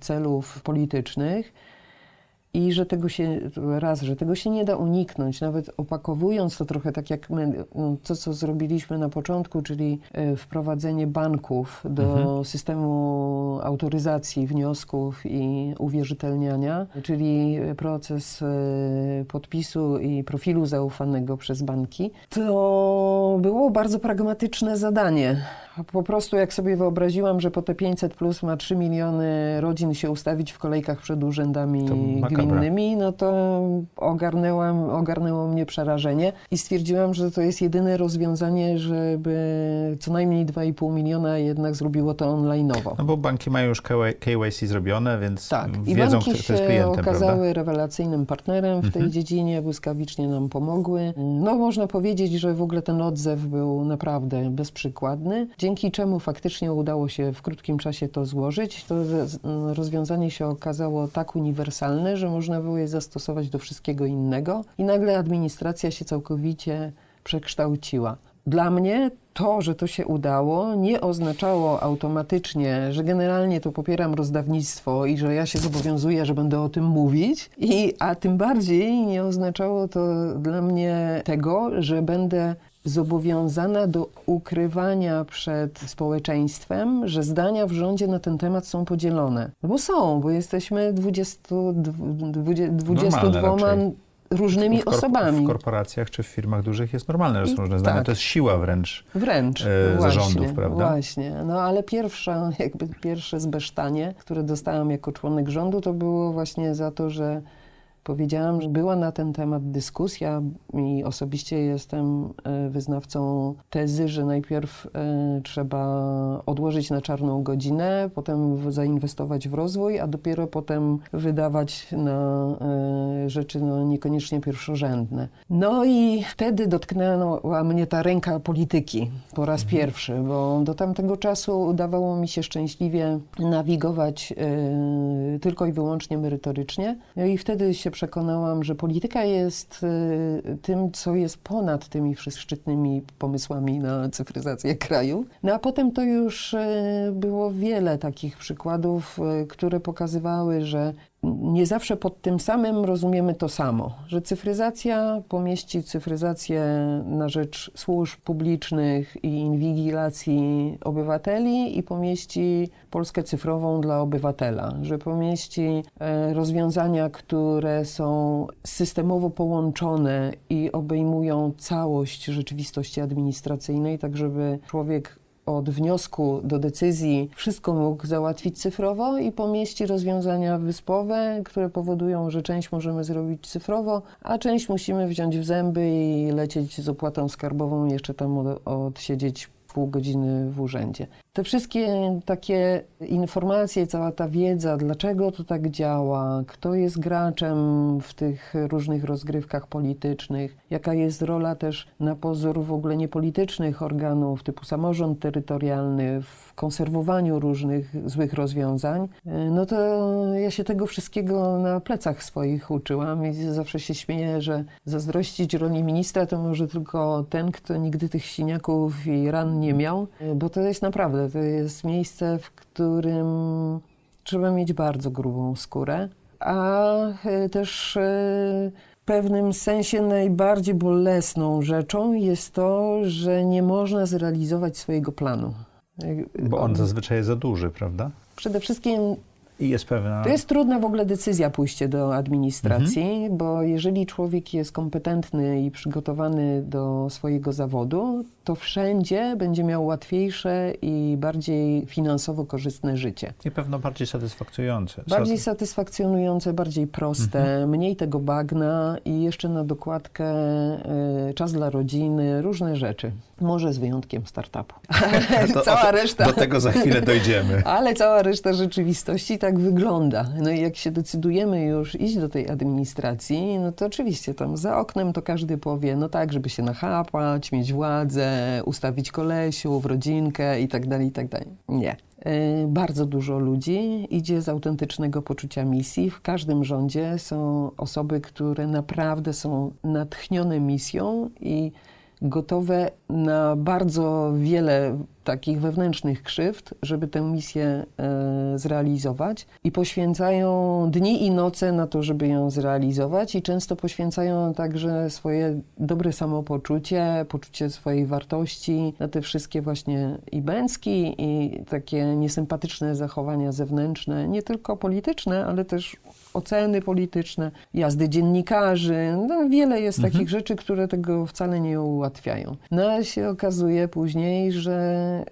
celów politycznych i że tego się, raz, że tego się nie da uniknąć, nawet opakowując to trochę tak jak my, no, to co zrobiliśmy na początku, czyli e, wprowadzenie banków do systemu autoryzacji wniosków i uwierzytelniania, czyli proces e, podpisu i profilu zaufanego przez banki, to było bardzo pragmatyczne zadanie. Po prostu jak sobie wyobraziłam, że po te 500 plus ma 3 miliony rodzin się ustawić w kolejkach przed urzędami gminnymi, no to ogarnęłam, ogarnęło mnie przerażenie i stwierdziłam, że to jest jedyne rozwiązanie, żeby co najmniej 2,5 miliona jednak zrobiło to online'owo. No bo banki mają już KYC zrobione, więc Tak, i wiedzą, kto, jest klientem, okazały prawda? Mhm. rewelacyjnym partnerem w tej dziedzinie, błyskawicznie nam pomogły. No można powiedzieć, że w ogóle ten odzew był naprawdę bezprzykładny, dzięki czemu faktycznie udało się w krótkim czasie to złożyć. To rozwiązanie się okazało tak uniwersalne, że można było je zastosować do wszystkiego innego i nagle administracja się całkowicie przekształciła. Dla mnie to, że to się udało, nie oznaczało automatycznie, że generalnie to popieram rozdawnictwo i że ja się zobowiązuję, że będę o tym mówić, i, a tym bardziej nie oznaczało to dla mnie tego, że będę zobowiązana do ukrywania przed społeczeństwem, że zdania w rządzie na ten temat są podzielone. No bo są, bo jesteśmy 20, dwu- 22 raczej. różnymi w osobami. W korporacjach czy w firmach dużych jest normalne, że są różne zdania. tak. To jest siła wręcz. Wręcz. e, właśnie, zarządów, prawda? Właśnie. No ale pierwsza, jakby pierwsze zbesztanie, które dostałam jako członek rządu, to było właśnie za to, że powiedziałam, że była na ten temat dyskusja i osobiście jestem e, wyznawcą tezy, że najpierw e, trzeba odłożyć na czarną godzinę, potem zainwestować w rozwój, a dopiero potem wydawać na e, rzeczy no, niekoniecznie pierwszorzędne. No i wtedy dotknęła mnie ta ręka polityki po raz pierwszy, bo do tamtego czasu udawało mi się szczęśliwie nawigować tylko i wyłącznie merytorycznie. No i wtedy się przekonałam, że polityka jest e, tym, co jest ponad tymi szczytnymi pomysłami na cyfryzację kraju. No a potem to już e, było wiele takich przykładów, e, które pokazywały, że nie zawsze pod tym samym rozumiemy to samo, że cyfryzacja pomieści cyfryzację na rzecz służb publicznych i inwigilacji obywateli i pomieści Polskę cyfrową dla obywatela, że pomieści e, rozwiązania, które są systemowo połączone i obejmują całość rzeczywistości administracyjnej, tak żeby człowiek od wniosku do decyzji wszystko mógł załatwić cyfrowo i pomieści rozwiązania wyspowe, które powodują, że część możemy zrobić cyfrowo, a część musimy wziąć w zęby i lecieć z opłatą skarbową jeszcze tam od, odsiedzieć pół godziny w urzędzie. Te wszystkie takie informacje, cała ta wiedza, dlaczego to tak działa, kto jest graczem w tych różnych rozgrywkach politycznych, jaka jest rola też na pozór w ogóle niepolitycznych organów typu samorząd terytorialny w konserwowaniu różnych złych rozwiązań, no to ja się tego wszystkiego na plecach swoich uczyłam i zawsze się śmieję, że zazdrościć roli ministra to może tylko ten, kto nigdy tych siniaków i ran nie miał, bo to jest naprawdę, to jest miejsce, w którym trzeba mieć bardzo grubą skórę, a e, też e, w pewnym sensie najbardziej bolesną rzeczą jest to, że nie można zrealizować swojego planu. Bo on zazwyczaj jest za duży, prawda? Przede wszystkim I jest pewna... to jest trudna w ogóle decyzja pójście do administracji, bo jeżeli człowiek jest kompetentny i przygotowany do swojego zawodu, to wszędzie będzie miał łatwiejsze i bardziej finansowo korzystne życie. I pewno bardziej satysfakcjonujące. Bardziej satysfakcjonujące, bardziej proste, mniej tego bagna i jeszcze na dokładkę y, czas dla rodziny, różne rzeczy. Może z wyjątkiem startupu. To Cała o- reszta. Do tego za chwilę dojdziemy. Ale cała reszta rzeczywistości tak tak wygląda. No i jak się decydujemy już iść do tej administracji, no to oczywiście tam za oknem to każdy powie, no tak, żeby się nachapać, mieć władzę, ustawić kolesiów, rodzinkę i tak dalej, i tak dalej. Nie. Y, bardzo dużo ludzi idzie z autentycznego poczucia misji. W każdym rządzie są osoby, które naprawdę są natchnione misją i gotowe na bardzo wiele takich wewnętrznych krzywd, żeby tę misję e, zrealizować. I poświęcają dni i noce na to, żeby ją zrealizować. I często poświęcają także swoje dobre samopoczucie, poczucie swojej wartości na te wszystkie właśnie i bęcki i takie niesympatyczne zachowania zewnętrzne, nie tylko polityczne, ale też oceny polityczne, jazdy dziennikarzy. No, wiele jest mhm. takich rzeczy, które tego wcale nie ułatwiają. No a się okazuje później, że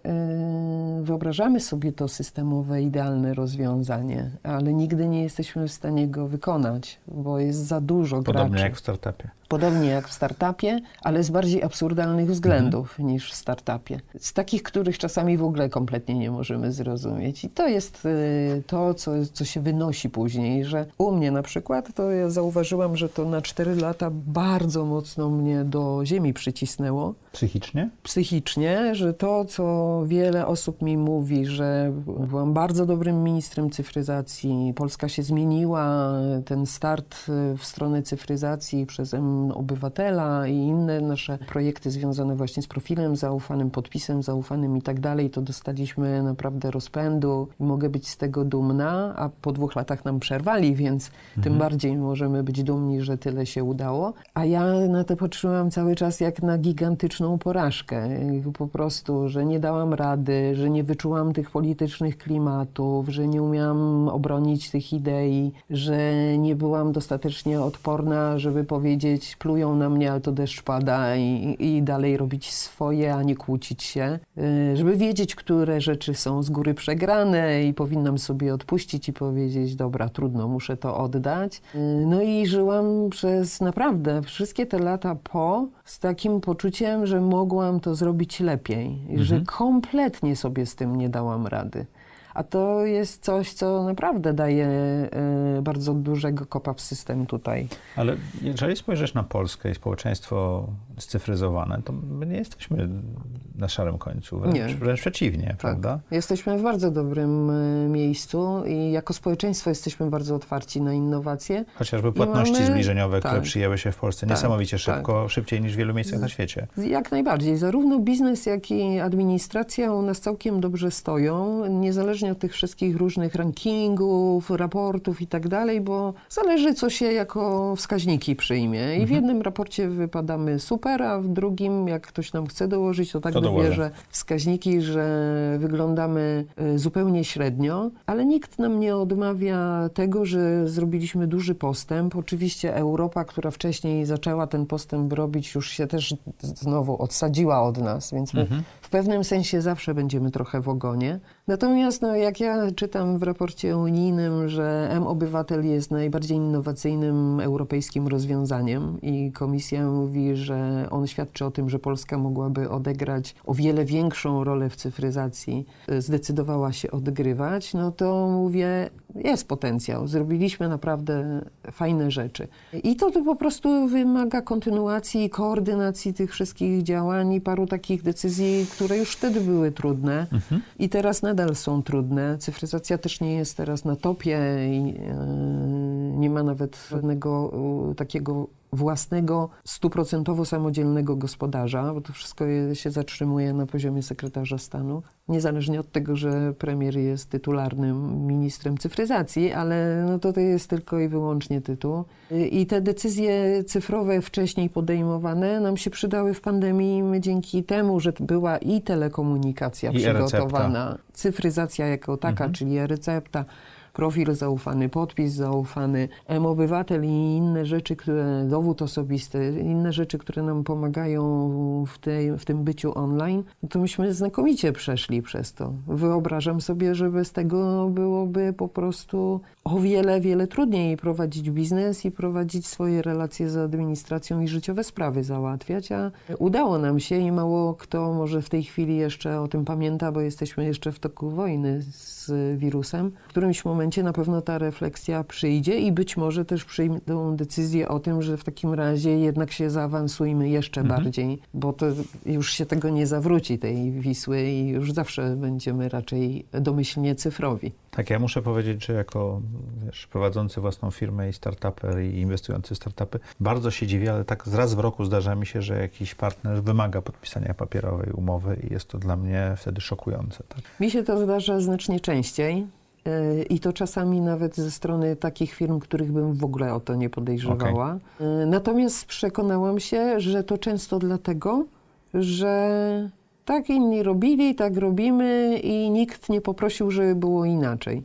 y, wyobrażamy sobie to systemowe, idealne rozwiązanie, ale nigdy nie jesteśmy w stanie go wykonać, bo jest za dużo Podobnie graczy. Podobnie jak w startupie podobnie jak w startupie, ale z bardziej absurdalnych względów mhm. niż w startupie. Z takich, których czasami w ogóle kompletnie nie możemy zrozumieć. I to jest y, to, co, co się wynosi później, że u mnie na przykład, to ja zauważyłam, że to na cztery lata bardzo mocno mnie do ziemi przycisnęło. Psychicznie? Psychicznie, że to, co wiele osób mi mówi, że byłam bardzo dobrym ministrem cyfryzacji, Polska się zmieniła, ten start y, w stronę cyfryzacji przez obywatela i inne nasze projekty związane właśnie z profilem zaufanym, podpisem zaufanym i tak dalej, to dostaliśmy naprawdę rozpędu i mogę być z tego dumna, a po dwóch latach nam przerwali, więc mhm. tym bardziej możemy być dumni, że tyle się udało. A ja na to patrzyłam cały czas jak na gigantyczną porażkę. Po prostu, że nie dałam rady, że nie wyczułam tych politycznych klimatów, że nie umiałam obronić tych idei, że nie byłam dostatecznie odporna, żeby powiedzieć, plują na mnie, ale to deszcz pada i, i dalej robić swoje, a nie kłócić się. Y, żeby wiedzieć, które rzeczy są z góry przegrane i powinnam sobie odpuścić i powiedzieć, dobra, trudno, muszę to oddać. Y, no i żyłam przez naprawdę wszystkie te lata po z takim poczuciem, że mogłam to zrobić lepiej, mhm. że kompletnie sobie z tym nie dałam rady. A to jest coś, co naprawdę daje y, bardzo dużego kopa w system tutaj. Ale jeżeli spojrzysz na Polskę i społeczeństwo scyfryzowane, to my nie jesteśmy na szarym końcu, wręcz, nie. wręcz przeciwnie, tak. prawda? Jesteśmy w bardzo dobrym y, miejscu i jako społeczeństwo jesteśmy bardzo otwarci na innowacje. Chociażby płatności mamy... zbliżeniowe, tak. które przyjęły się w Polsce tak. niesamowicie tak. szybko, szybciej niż w wielu miejscach na świecie. Jak najbardziej. Zarówno biznes, jak i administracja u nas całkiem dobrze stoją, niezależnie od tych wszystkich różnych rankingów, raportów i tak dalej, bo zależy, co się jako wskaźniki przyjmie. I w mhm. jednym raporcie wypadamy super, a w drugim, jak ktoś nam chce dołożyć, to tak to wybierze wskaźniki, że wyglądamy y, zupełnie średnio, ale nikt nam nie odmawia tego, że zrobiliśmy duży postęp. Oczywiście Europa, która wcześniej zaczęła ten postęp robić, już się też znowu odsadziła od nas, więc my mhm. w pewnym sensie zawsze będziemy trochę w ogonie. Natomiast no, jak ja czytam w raporcie unijnym, że M-Obywatel jest najbardziej innowacyjnym europejskim rozwiązaniem i komisja mówi, że on świadczy o tym, że Polska mogłaby odegrać o wiele większą rolę w cyfryzacji, zdecydowała się odgrywać, no to mówię, jest potencjał. Zrobiliśmy naprawdę fajne rzeczy. I to, to po prostu wymaga kontynuacji, koordynacji tych wszystkich działań i paru takich decyzji, które już wtedy były trudne mhm. i teraz nadal są trudne. Cyfryzacja też nie jest teraz na topie i yy, nie ma nawet żadnego takiego własnego, stuprocentowo samodzielnego gospodarza, bo to wszystko się zatrzymuje na poziomie sekretarza stanu, niezależnie od tego, że premier jest tytularnym ministrem cyfryzacji, ale no to, to jest tylko i wyłącznie tytuł. I te decyzje cyfrowe wcześniej podejmowane nam się przydały w pandemii dzięki temu, że była i telekomunikacja I przygotowana, e-recepta. cyfryzacja jako taka, mhm. czyli e-recepta, profil zaufany, podpis zaufany, M-Obywatel i inne rzeczy, które, dowód osobisty, inne rzeczy, które nam pomagają w, tej, w tym byciu online, to myśmy znakomicie przeszli przez to. Wyobrażam sobie, że bez tego byłoby po prostu o wiele, wiele trudniej prowadzić biznes i prowadzić swoje relacje z administracją i życiowe sprawy załatwiać, a udało nam się i mało kto może w tej chwili jeszcze o tym pamięta, bo jesteśmy jeszcze w toku wojny z wirusem. W którymś momencie na pewno ta refleksja przyjdzie i być może też przyjdą decyzję o tym, że w takim razie jednak się zaawansujmy jeszcze Mhm. bardziej, bo to już się tego nie zawróci, tej Wisły i już zawsze będziemy raczej domyślnie cyfrowi. Tak, ja muszę powiedzieć, że jako wiesz, prowadzący własną firmę i startuper i inwestujący w startupy, bardzo się dziwię, ale tak raz w roku zdarza mi się, że jakiś partner wymaga podpisania papierowej umowy i jest to dla mnie wtedy szokujące. Tak? Mi się to zdarza znacznie częściej. yy, I to czasami nawet ze strony takich firm, których bym w ogóle o to nie podejrzewała. Yy, Natomiast przekonałam się, że to często dlatego, że tak inni robili, tak robimy i nikt nie poprosił, żeby było inaczej.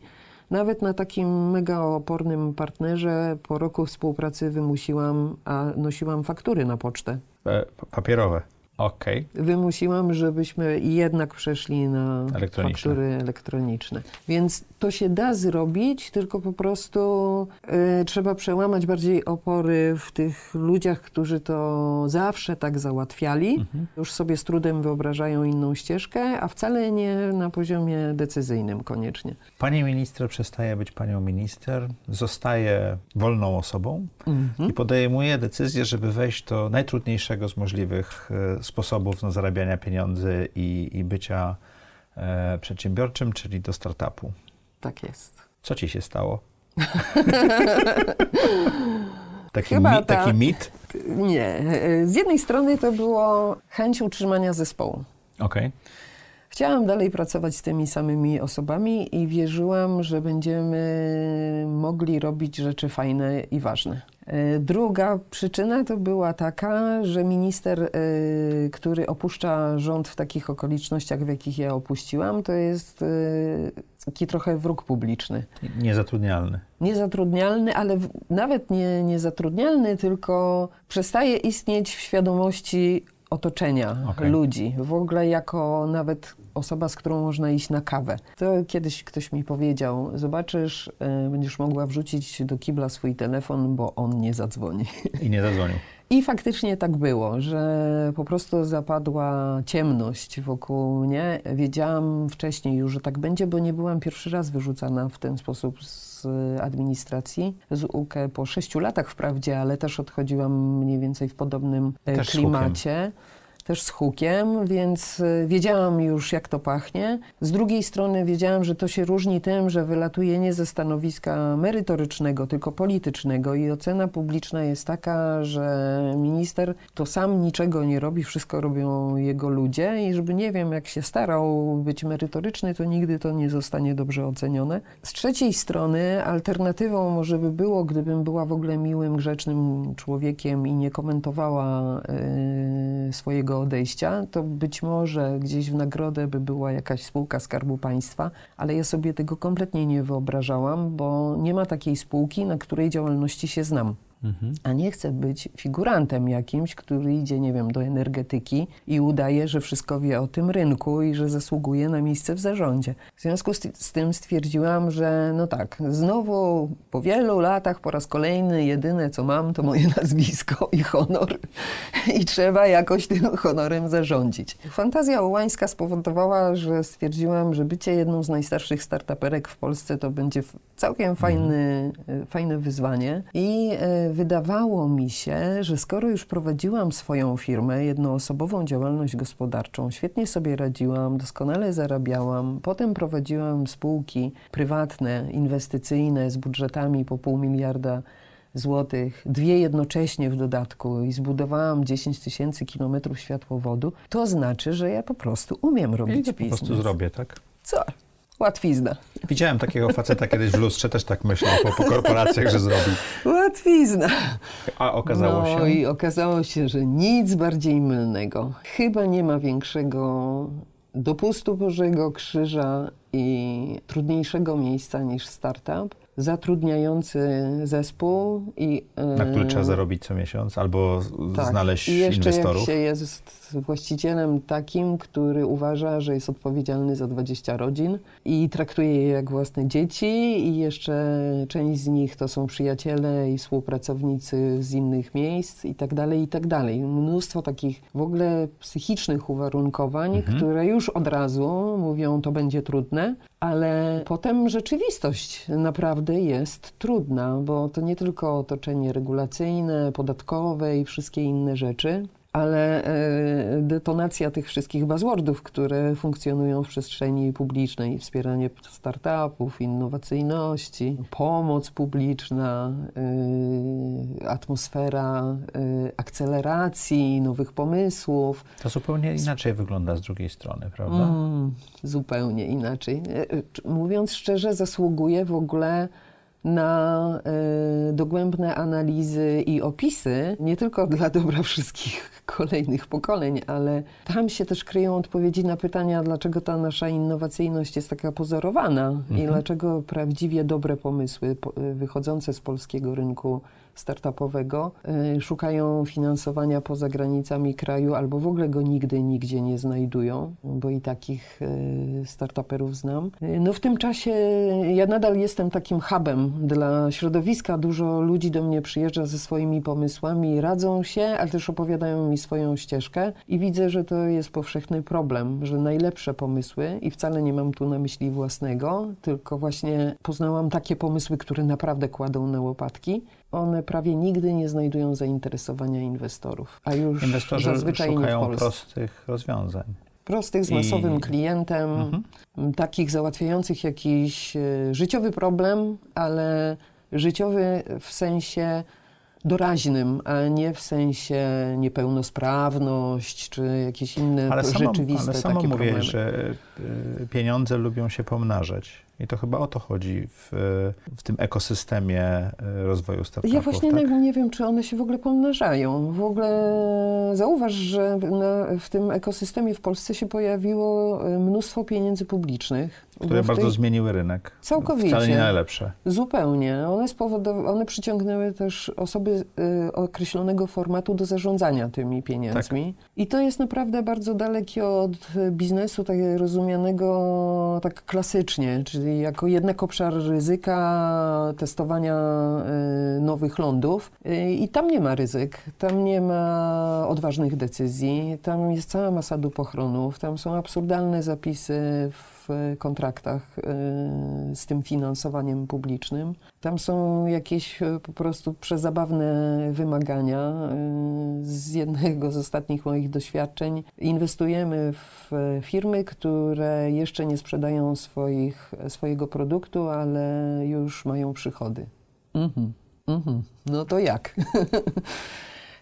Nawet na takim mega opornym partnerze po roku współpracy wymusiłam, a nosiłam faktury na pocztę. E, pa- papierowe. Okej. Wymusiłam, żebyśmy jednak przeszli na Elektroniczne. faktury elektroniczne. Więc to się da zrobić, tylko po prostu y, trzeba przełamać bardziej opory w tych ludziach, którzy to zawsze tak załatwiali. Mhm. Już sobie z trudem wyobrażają inną ścieżkę, a wcale nie na poziomie decyzyjnym koniecznie. Pani minister przestaje być panią minister, zostaje wolną osobą Mhm. i podejmuje decyzję, żeby wejść do najtrudniejszego z możliwych e, sposobów na zarabiania pieniędzy i, i bycia e, przedsiębiorczym, czyli do startupu. Tak jest. Co ci się stało? taki, Chyba mit, taki tak. mit? Nie. Z jednej strony to było chęć utrzymania zespołu. Okej. Chciałam dalej pracować z tymi samymi osobami i wierzyłam, że będziemy mogli robić rzeczy fajne i ważne. E, Druga przyczyna to była taka, że minister, e, który opuszcza rząd w takich okolicznościach, w jakich ja opuściłam, to jest e, taki trochę wróg publiczny. Niezatrudnialny. Niezatrudnialny, ale nawet nie niezatrudnialny, tylko przestaje istnieć w świadomości otoczenia Okej. ludzi. W ogóle jako nawet osoba, z którą można iść na kawę. To kiedyś ktoś mi powiedział, zobaczysz, y, będziesz mogła wrzucić do kibla swój telefon, bo on nie zadzwoni. I nie zadzwonił. I faktycznie tak było, że po prostu zapadła ciemność wokół mnie. Wiedziałam wcześniej już, że tak będzie, bo nie byłam pierwszy raz wyrzucana w ten sposób z administracji, z UKE po sześciu latach wprawdzie, ale też odchodziłam mniej więcej w podobnym e, Też z klimacie. Też z hukiem, więc e, wiedziałam już, jak to pachnie. Z drugiej strony wiedziałam, że to się różni tym, że wylatuje nie ze stanowiska merytorycznego, tylko politycznego i ocena publiczna jest taka, że minister to sam niczego nie robi, wszystko robią jego ludzie i żeby nie wiem, jak się starał być merytoryczny, to nigdy to nie zostanie dobrze ocenione. Z trzeciej strony alternatywą może by było, gdybym była w ogóle miłym, grzecznym człowiekiem i nie komentowała e, swojego odejścia, to być może gdzieś w nagrodę by była jakaś spółka Skarbu Państwa, ale ja sobie tego kompletnie nie wyobrażałam, bo nie ma takiej spółki, na której działalności się znam. A nie chcę być figurantem jakimś, który idzie, nie wiem, do energetyki i udaje, że wszystko wie o tym rynku i że zasługuje na miejsce w zarządzie. W związku z, z tym stwierdziłam, że no tak, znowu po wielu latach, po raz kolejny, jedyne co mam, to moje nazwisko i honor. I trzeba jakoś tym honorem zarządzić. Fantazja ołańska spowodowała, że stwierdziłam, że bycie jedną z najstarszych startuperek w Polsce to będzie całkiem fajny, e, fajne wyzwanie. I e, wydawało mi się, że skoro już prowadziłam swoją firmę, jednoosobową działalność gospodarczą, świetnie sobie radziłam, doskonale zarabiałam, potem prowadziłam spółki prywatne, inwestycyjne z budżetami po pół miliarda złotych, dwie jednocześnie w dodatku i zbudowałam 10 tysięcy kilometrów światłowodu, to znaczy, że ja po prostu umiem I robić po biznes. prostu zrobię, tak? Co? Łatwizna. Widziałem takiego faceta kiedyś w lustrze, też tak myślał po, po korporacjach, że zrobi. Łatwizna. A okazało no się... i okazało się, że nic bardziej mylnego. Chyba nie ma większego dopustu Bożego Krzyża i trudniejszego miejsca niż startup, zatrudniający zespół i... Na który e, trzeba zarobić co miesiąc, albo tak. znaleźć I jeszcze inwestorów. jak się jest właścicielem takim, który uważa, że jest odpowiedzialny za 20 rodzin i traktuje je jak własne dzieci i jeszcze część z nich to są przyjaciele i współpracownicy z innych miejsc i tak dalej, i tak dalej. Mnóstwo takich w ogóle psychicznych uwarunkowań, Mhm. które już od razu mówią, to będzie trudne, ale potem rzeczywistość naprawdę jest trudna, bo to nie tylko otoczenie regulacyjne, podatkowe i wszystkie inne rzeczy, ale e, detonacja tych wszystkich buzzwordów, które funkcjonują w przestrzeni publicznej, wspieranie startupów, innowacyjności, pomoc publiczna, e, atmosfera e, akceleracji, nowych pomysłów. To zupełnie inaczej wygląda z drugiej strony, prawda? Mm, zupełnie inaczej. Mówiąc szczerze, zasługuje w ogóle na y, dogłębne analizy i opisy, nie tylko dla dobra wszystkich kolejnych pokoleń, ale tam się też kryją odpowiedzi na pytania, dlaczego ta nasza innowacyjność jest taka pozorowana mhm. i dlaczego prawdziwie dobre pomysły po, y, wychodzące z polskiego rynku startupowego, y, szukają finansowania poza granicami kraju albo w ogóle go nigdy, nigdzie nie znajdują, bo i takich y, startuperów znam. Y, no w tym czasie ja nadal jestem takim hubem dla środowiska. Dużo ludzi do mnie przyjeżdża ze swoimi pomysłami, radzą się, ale też opowiadają mi swoją ścieżkę i widzę, że to jest powszechny problem, że najlepsze pomysły i wcale nie mam tu na myśli własnego, tylko właśnie poznałam takie pomysły, które naprawdę kładą na łopatki, one prawie nigdy nie znajdują zainteresowania inwestorów, a już Inwestorzy zazwyczaj szukają nie w Polsce. prostych rozwiązań. Prostych, z masowym I... klientem, mhm. takich załatwiających jakiś e, życiowy problem, ale życiowy w sensie doraźnym, a nie w sensie niepełnosprawność czy jakieś inne ale rzeczywiste ale samo takie mówię, problemy. że e, pieniądze lubią się pomnażać. I to chyba o to chodzi w, w tym ekosystemie e, rozwoju startupów. Ja właśnie tak? nie, wiem, czy one się w ogóle pomnażają. W ogóle zauważ, że na, w tym ekosystemie w Polsce się pojawiło e, mnóstwo pieniędzy publicznych. Które bardzo tej... zmieniły rynek. Całkowicie. Wcale nie najlepsze. Zupełnie. One, spowodow... one przyciągnęły też osoby y, określonego formatu do zarządzania tymi pieniędzmi. Tak. I to jest naprawdę bardzo dalekie od biznesu tak rozumianego tak klasycznie, czyli czyli jako jednak obszar ryzyka testowania y, nowych lądów. Y, I tam nie ma ryzyk, tam nie ma odważnych decyzji, tam jest cała masa dupochronów, tam są absurdalne zapisy w kontraktach y, z tym finansowaniem publicznym. Tam są jakieś po prostu przezabawne wymagania. Z jednego z ostatnich moich doświadczeń inwestujemy w firmy, które jeszcze nie sprzedają swoich swojego produktu, ale już mają przychody. Mhm. Mhm. No to jak?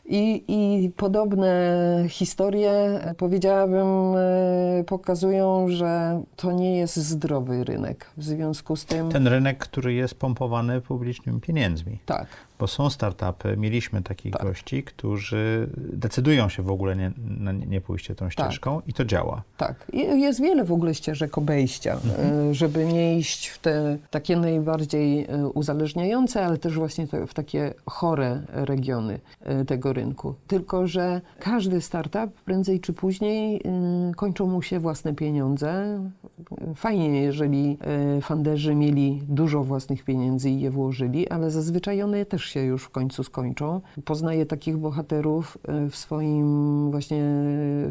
I, I podobne historie, powiedziałabym, e, pokazują, że to nie jest zdrowy rynek. W związku z tym. Ten rynek, który jest pompowany publicznymi pieniędzmi. Tak bo są startupy, mieliśmy takich tak. gości, którzy decydują się w ogóle nie, na nie pójście tą tak. ścieżką tak. i to działa. Tak. Jest wiele w ogóle ścieżek obejścia, mhm. E, żeby nie iść w te takie najbardziej e, uzależniające, ale też właśnie w takie chore regiony e, tego rynku. Tylko, że każdy startup prędzej czy później kończą mu się własne pieniądze. Fajnie, jeżeli funderzy mieli dużo własnych pieniędzy i je włożyli, ale zazwyczaj one też się już w końcu skończą. Poznaję takich bohaterów e, w swoim właśnie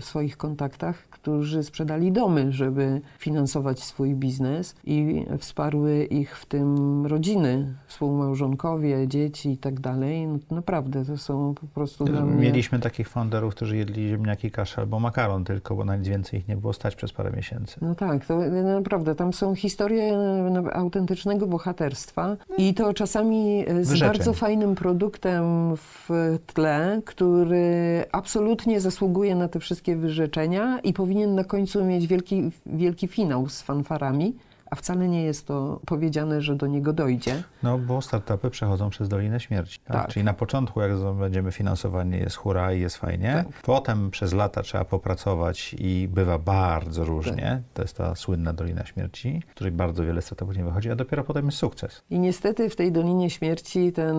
w swoich kontaktach, którzy sprzedali domy, żeby finansować swój biznes i wsparły ich w tym rodziny, współmałżonkowie, dzieci i tak dalej. No, naprawdę to są po prostu dla mnie... Mieliśmy takich founderów, którzy jedli ziemniaki, kaszę albo makaron tylko, bo nawet więcej ich nie było stać przez parę miesięcy. No tak, to naprawdę tam są historie autentycznego bohaterstwa i to czasami z Wyrzeczeń. bardzo fajnym produktem w tle, który absolutnie zasługuje na te wszystkie wyrzeczenia i powinien na końcu mieć wielki, wielki finał z fanfarami a wcale nie jest to powiedziane, że do niego dojdzie. No bo startupy przechodzą przez Dolinę Śmierci. Tak? tak. Czyli na początku, jak będziemy finansowani, jest hura i jest fajnie. Tak. Potem przez lata trzeba popracować i bywa bardzo różnie. Tak. To jest ta słynna Dolina Śmierci, w której bardzo wiele startupów nie wychodzi, a dopiero potem jest sukces. I niestety w tej Dolinie Śmierci ten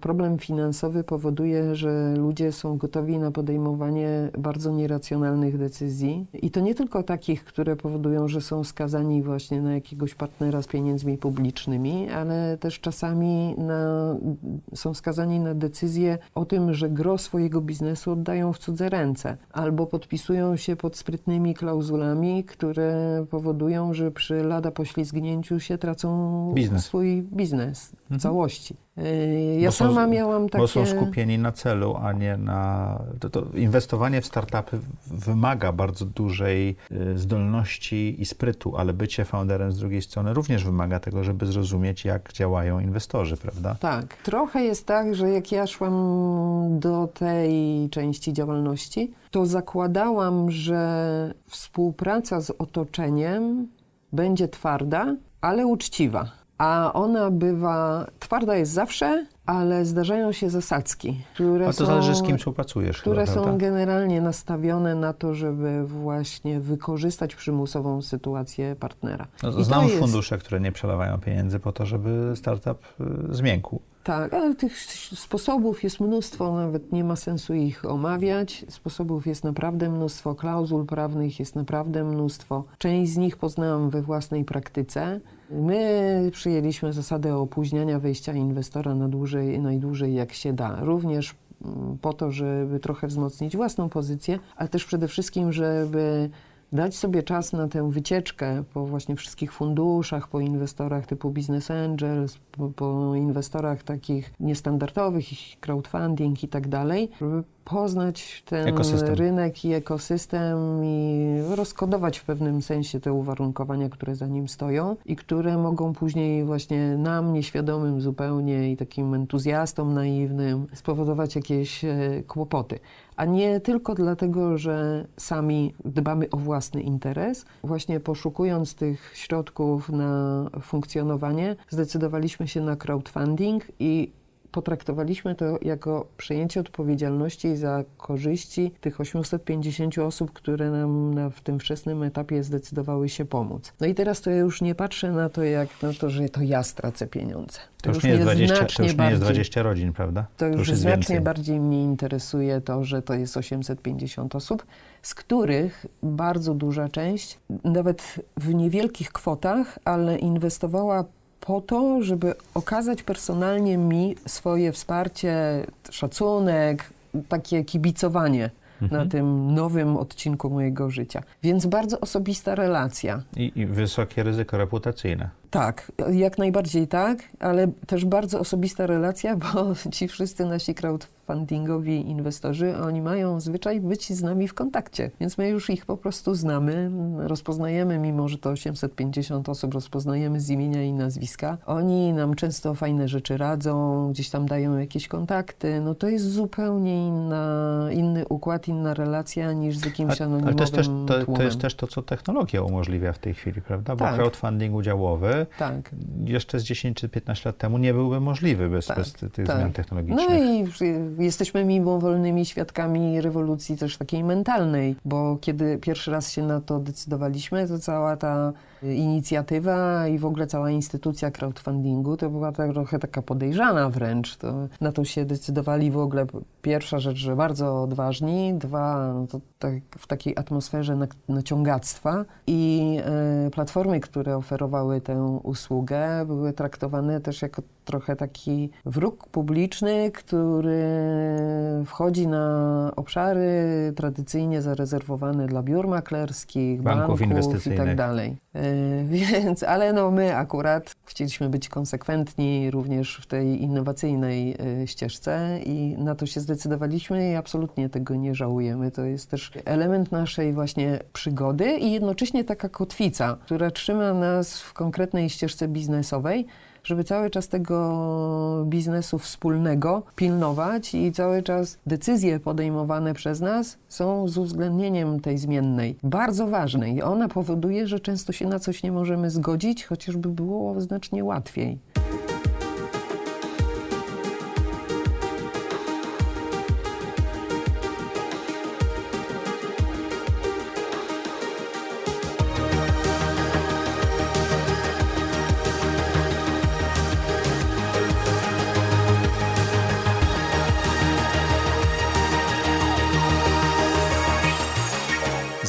problem finansowy powoduje, że ludzie są gotowi na podejmowanie bardzo nieracjonalnych decyzji. I to nie tylko takich, które powodują, że są skazani właśnie na jakiegoś partnera z pieniędzmi publicznymi, ale też czasami na, są skazani na decyzję o tym, że gro swojego biznesu oddają w cudze ręce albo podpisują się pod sprytnymi klauzulami, które powodują, że przy lada poślizgnięciu się tracą Biznes. swój biznes w Mhm. całości. Yy, Ja Bo są- sama miałam takie... Bo są skupieni na celu, a nie na. To, to inwestowanie w startupy wymaga bardzo dużej y, zdolności i sprytu, ale bycie founderem z drugiej strony również wymaga tego, żeby zrozumieć, jak działają inwestorzy, prawda? Tak. Trochę jest tak, że jak ja szłam do tej części działalności, to zakładałam, że współpraca z otoczeniem będzie twarda, ale uczciwa. A ona bywa, twarda jest zawsze, ale zdarzają się zasadzki, które A to są, zależy, z kim współpracujesz. które chyba, są generalnie nastawione na to, żeby właśnie wykorzystać przymusową sytuację partnera. No, Znam jest- fundusze, które nie przelewają pieniędzy po to, żeby startup y, zmiękł. Tak, ale tych sposobów jest mnóstwo, nawet nie ma sensu ich omawiać. Sposobów jest naprawdę mnóstwo, klauzul prawnych jest naprawdę mnóstwo. Część z nich poznałam we własnej praktyce. My przyjęliśmy zasadę opóźniania wejścia inwestora na dłużej, najdłużej jak się da. Również mm, po to, żeby trochę wzmocnić własną pozycję, ale też przede wszystkim, żeby dać sobie czas na tę wycieczkę po właśnie wszystkich funduszach, po inwestorach typu Business Angels, po, po inwestorach takich niestandardowych, crowdfunding i tak dalej, żeby poznać ten Ekosystem. rynek i ekosystem i rozkodować w pewnym sensie te uwarunkowania, które za nim stoją i które mogą później właśnie nam, nieświadomym zupełnie i takim entuzjastom naiwnym, spowodować jakieś e, kłopoty a nie tylko dlatego, że sami dbamy o własny interes. Właśnie poszukując tych środków na funkcjonowanie, zdecydowaliśmy się na crowdfunding i potraktowaliśmy to jako przejęcie odpowiedzialności za korzyści tych 850 osób, które nam na, w tym wczesnym etapie zdecydowały się pomóc. No i teraz to ja już nie patrzę na to, jak na to, że to ja stracę pieniądze. To już, nie jest, mnie 20, to już nie jest bardziej- 20 rodzin, prawda? to już, jest znacznie więcej. bardziej mnie interesuje to, że to jest 850 osób, z których bardzo duża część, nawet w niewielkich kwotach, ale inwestowała po to, żeby okazać personalnie mi swoje wsparcie, szacunek, takie kibicowanie Mhm. na tym nowym odcinku mojego życia. Więc bardzo osobista relacja. I, I wysokie ryzyko reputacyjne. Tak, jak najbardziej tak, ale też bardzo osobista relacja, bo ci wszyscy nasi crowdfundingowi inwestorzy, oni mają zwyczaj być z nami w kontakcie, więc my już ich po prostu znamy, rozpoznajemy, mimo że to 850 osób, rozpoznajemy z imienia i nazwiska. Oni nam często fajne rzeczy radzą, gdzieś tam dają jakieś kontakty, no to jest zupełnie inna, inny układ, inna relacja niż z jakimś anonimowym Ale to jest, też, to, to jest też to, co technologia umożliwia w tej chwili, prawda? Bo Tak. crowdfunding udziałowy Tak. jeszcze z 10 czy 15 lat temu nie byłby możliwy bez, Tak, bez ty- tych tak. zmian technologicznych. No i jesteśmy mimowolnymi świadkami rewolucji też takiej mentalnej, bo kiedy pierwszy raz się na to decydowaliśmy, to cała ta inicjatywa i w ogóle cała instytucja crowdfundingu to była tak trochę taka podejrzana wręcz. To, na to się decydowali w ogóle pierwsza rzecz, że bardzo odważni, dwa, no tak, w takiej atmosferze na, naciągactwa i e, platformy, które oferowały tę usługę były traktowane też jako trochę taki wróg publiczny, który wchodzi na obszary tradycyjnie zarezerwowane dla biur maklerskich, Banków banków, i inwestycyjnych. tak dalej. Więc, ale no my akurat chcieliśmy być konsekwentni również w tej innowacyjnej e, ścieżce i na to się zdecydowaliśmy i absolutnie tego nie żałujemy. To jest też element naszej właśnie przygody i jednocześnie taka kotwica, która trzyma nas w konkretnej ścieżce biznesowej, żeby cały czas tego biznesu wspólnego pilnować i cały czas decyzje podejmowane przez nas są z uwzględnieniem tej zmiennej, bardzo ważnej. Ona powoduje, że często się na coś nie możemy zgodzić, chociażby było znacznie łatwiej.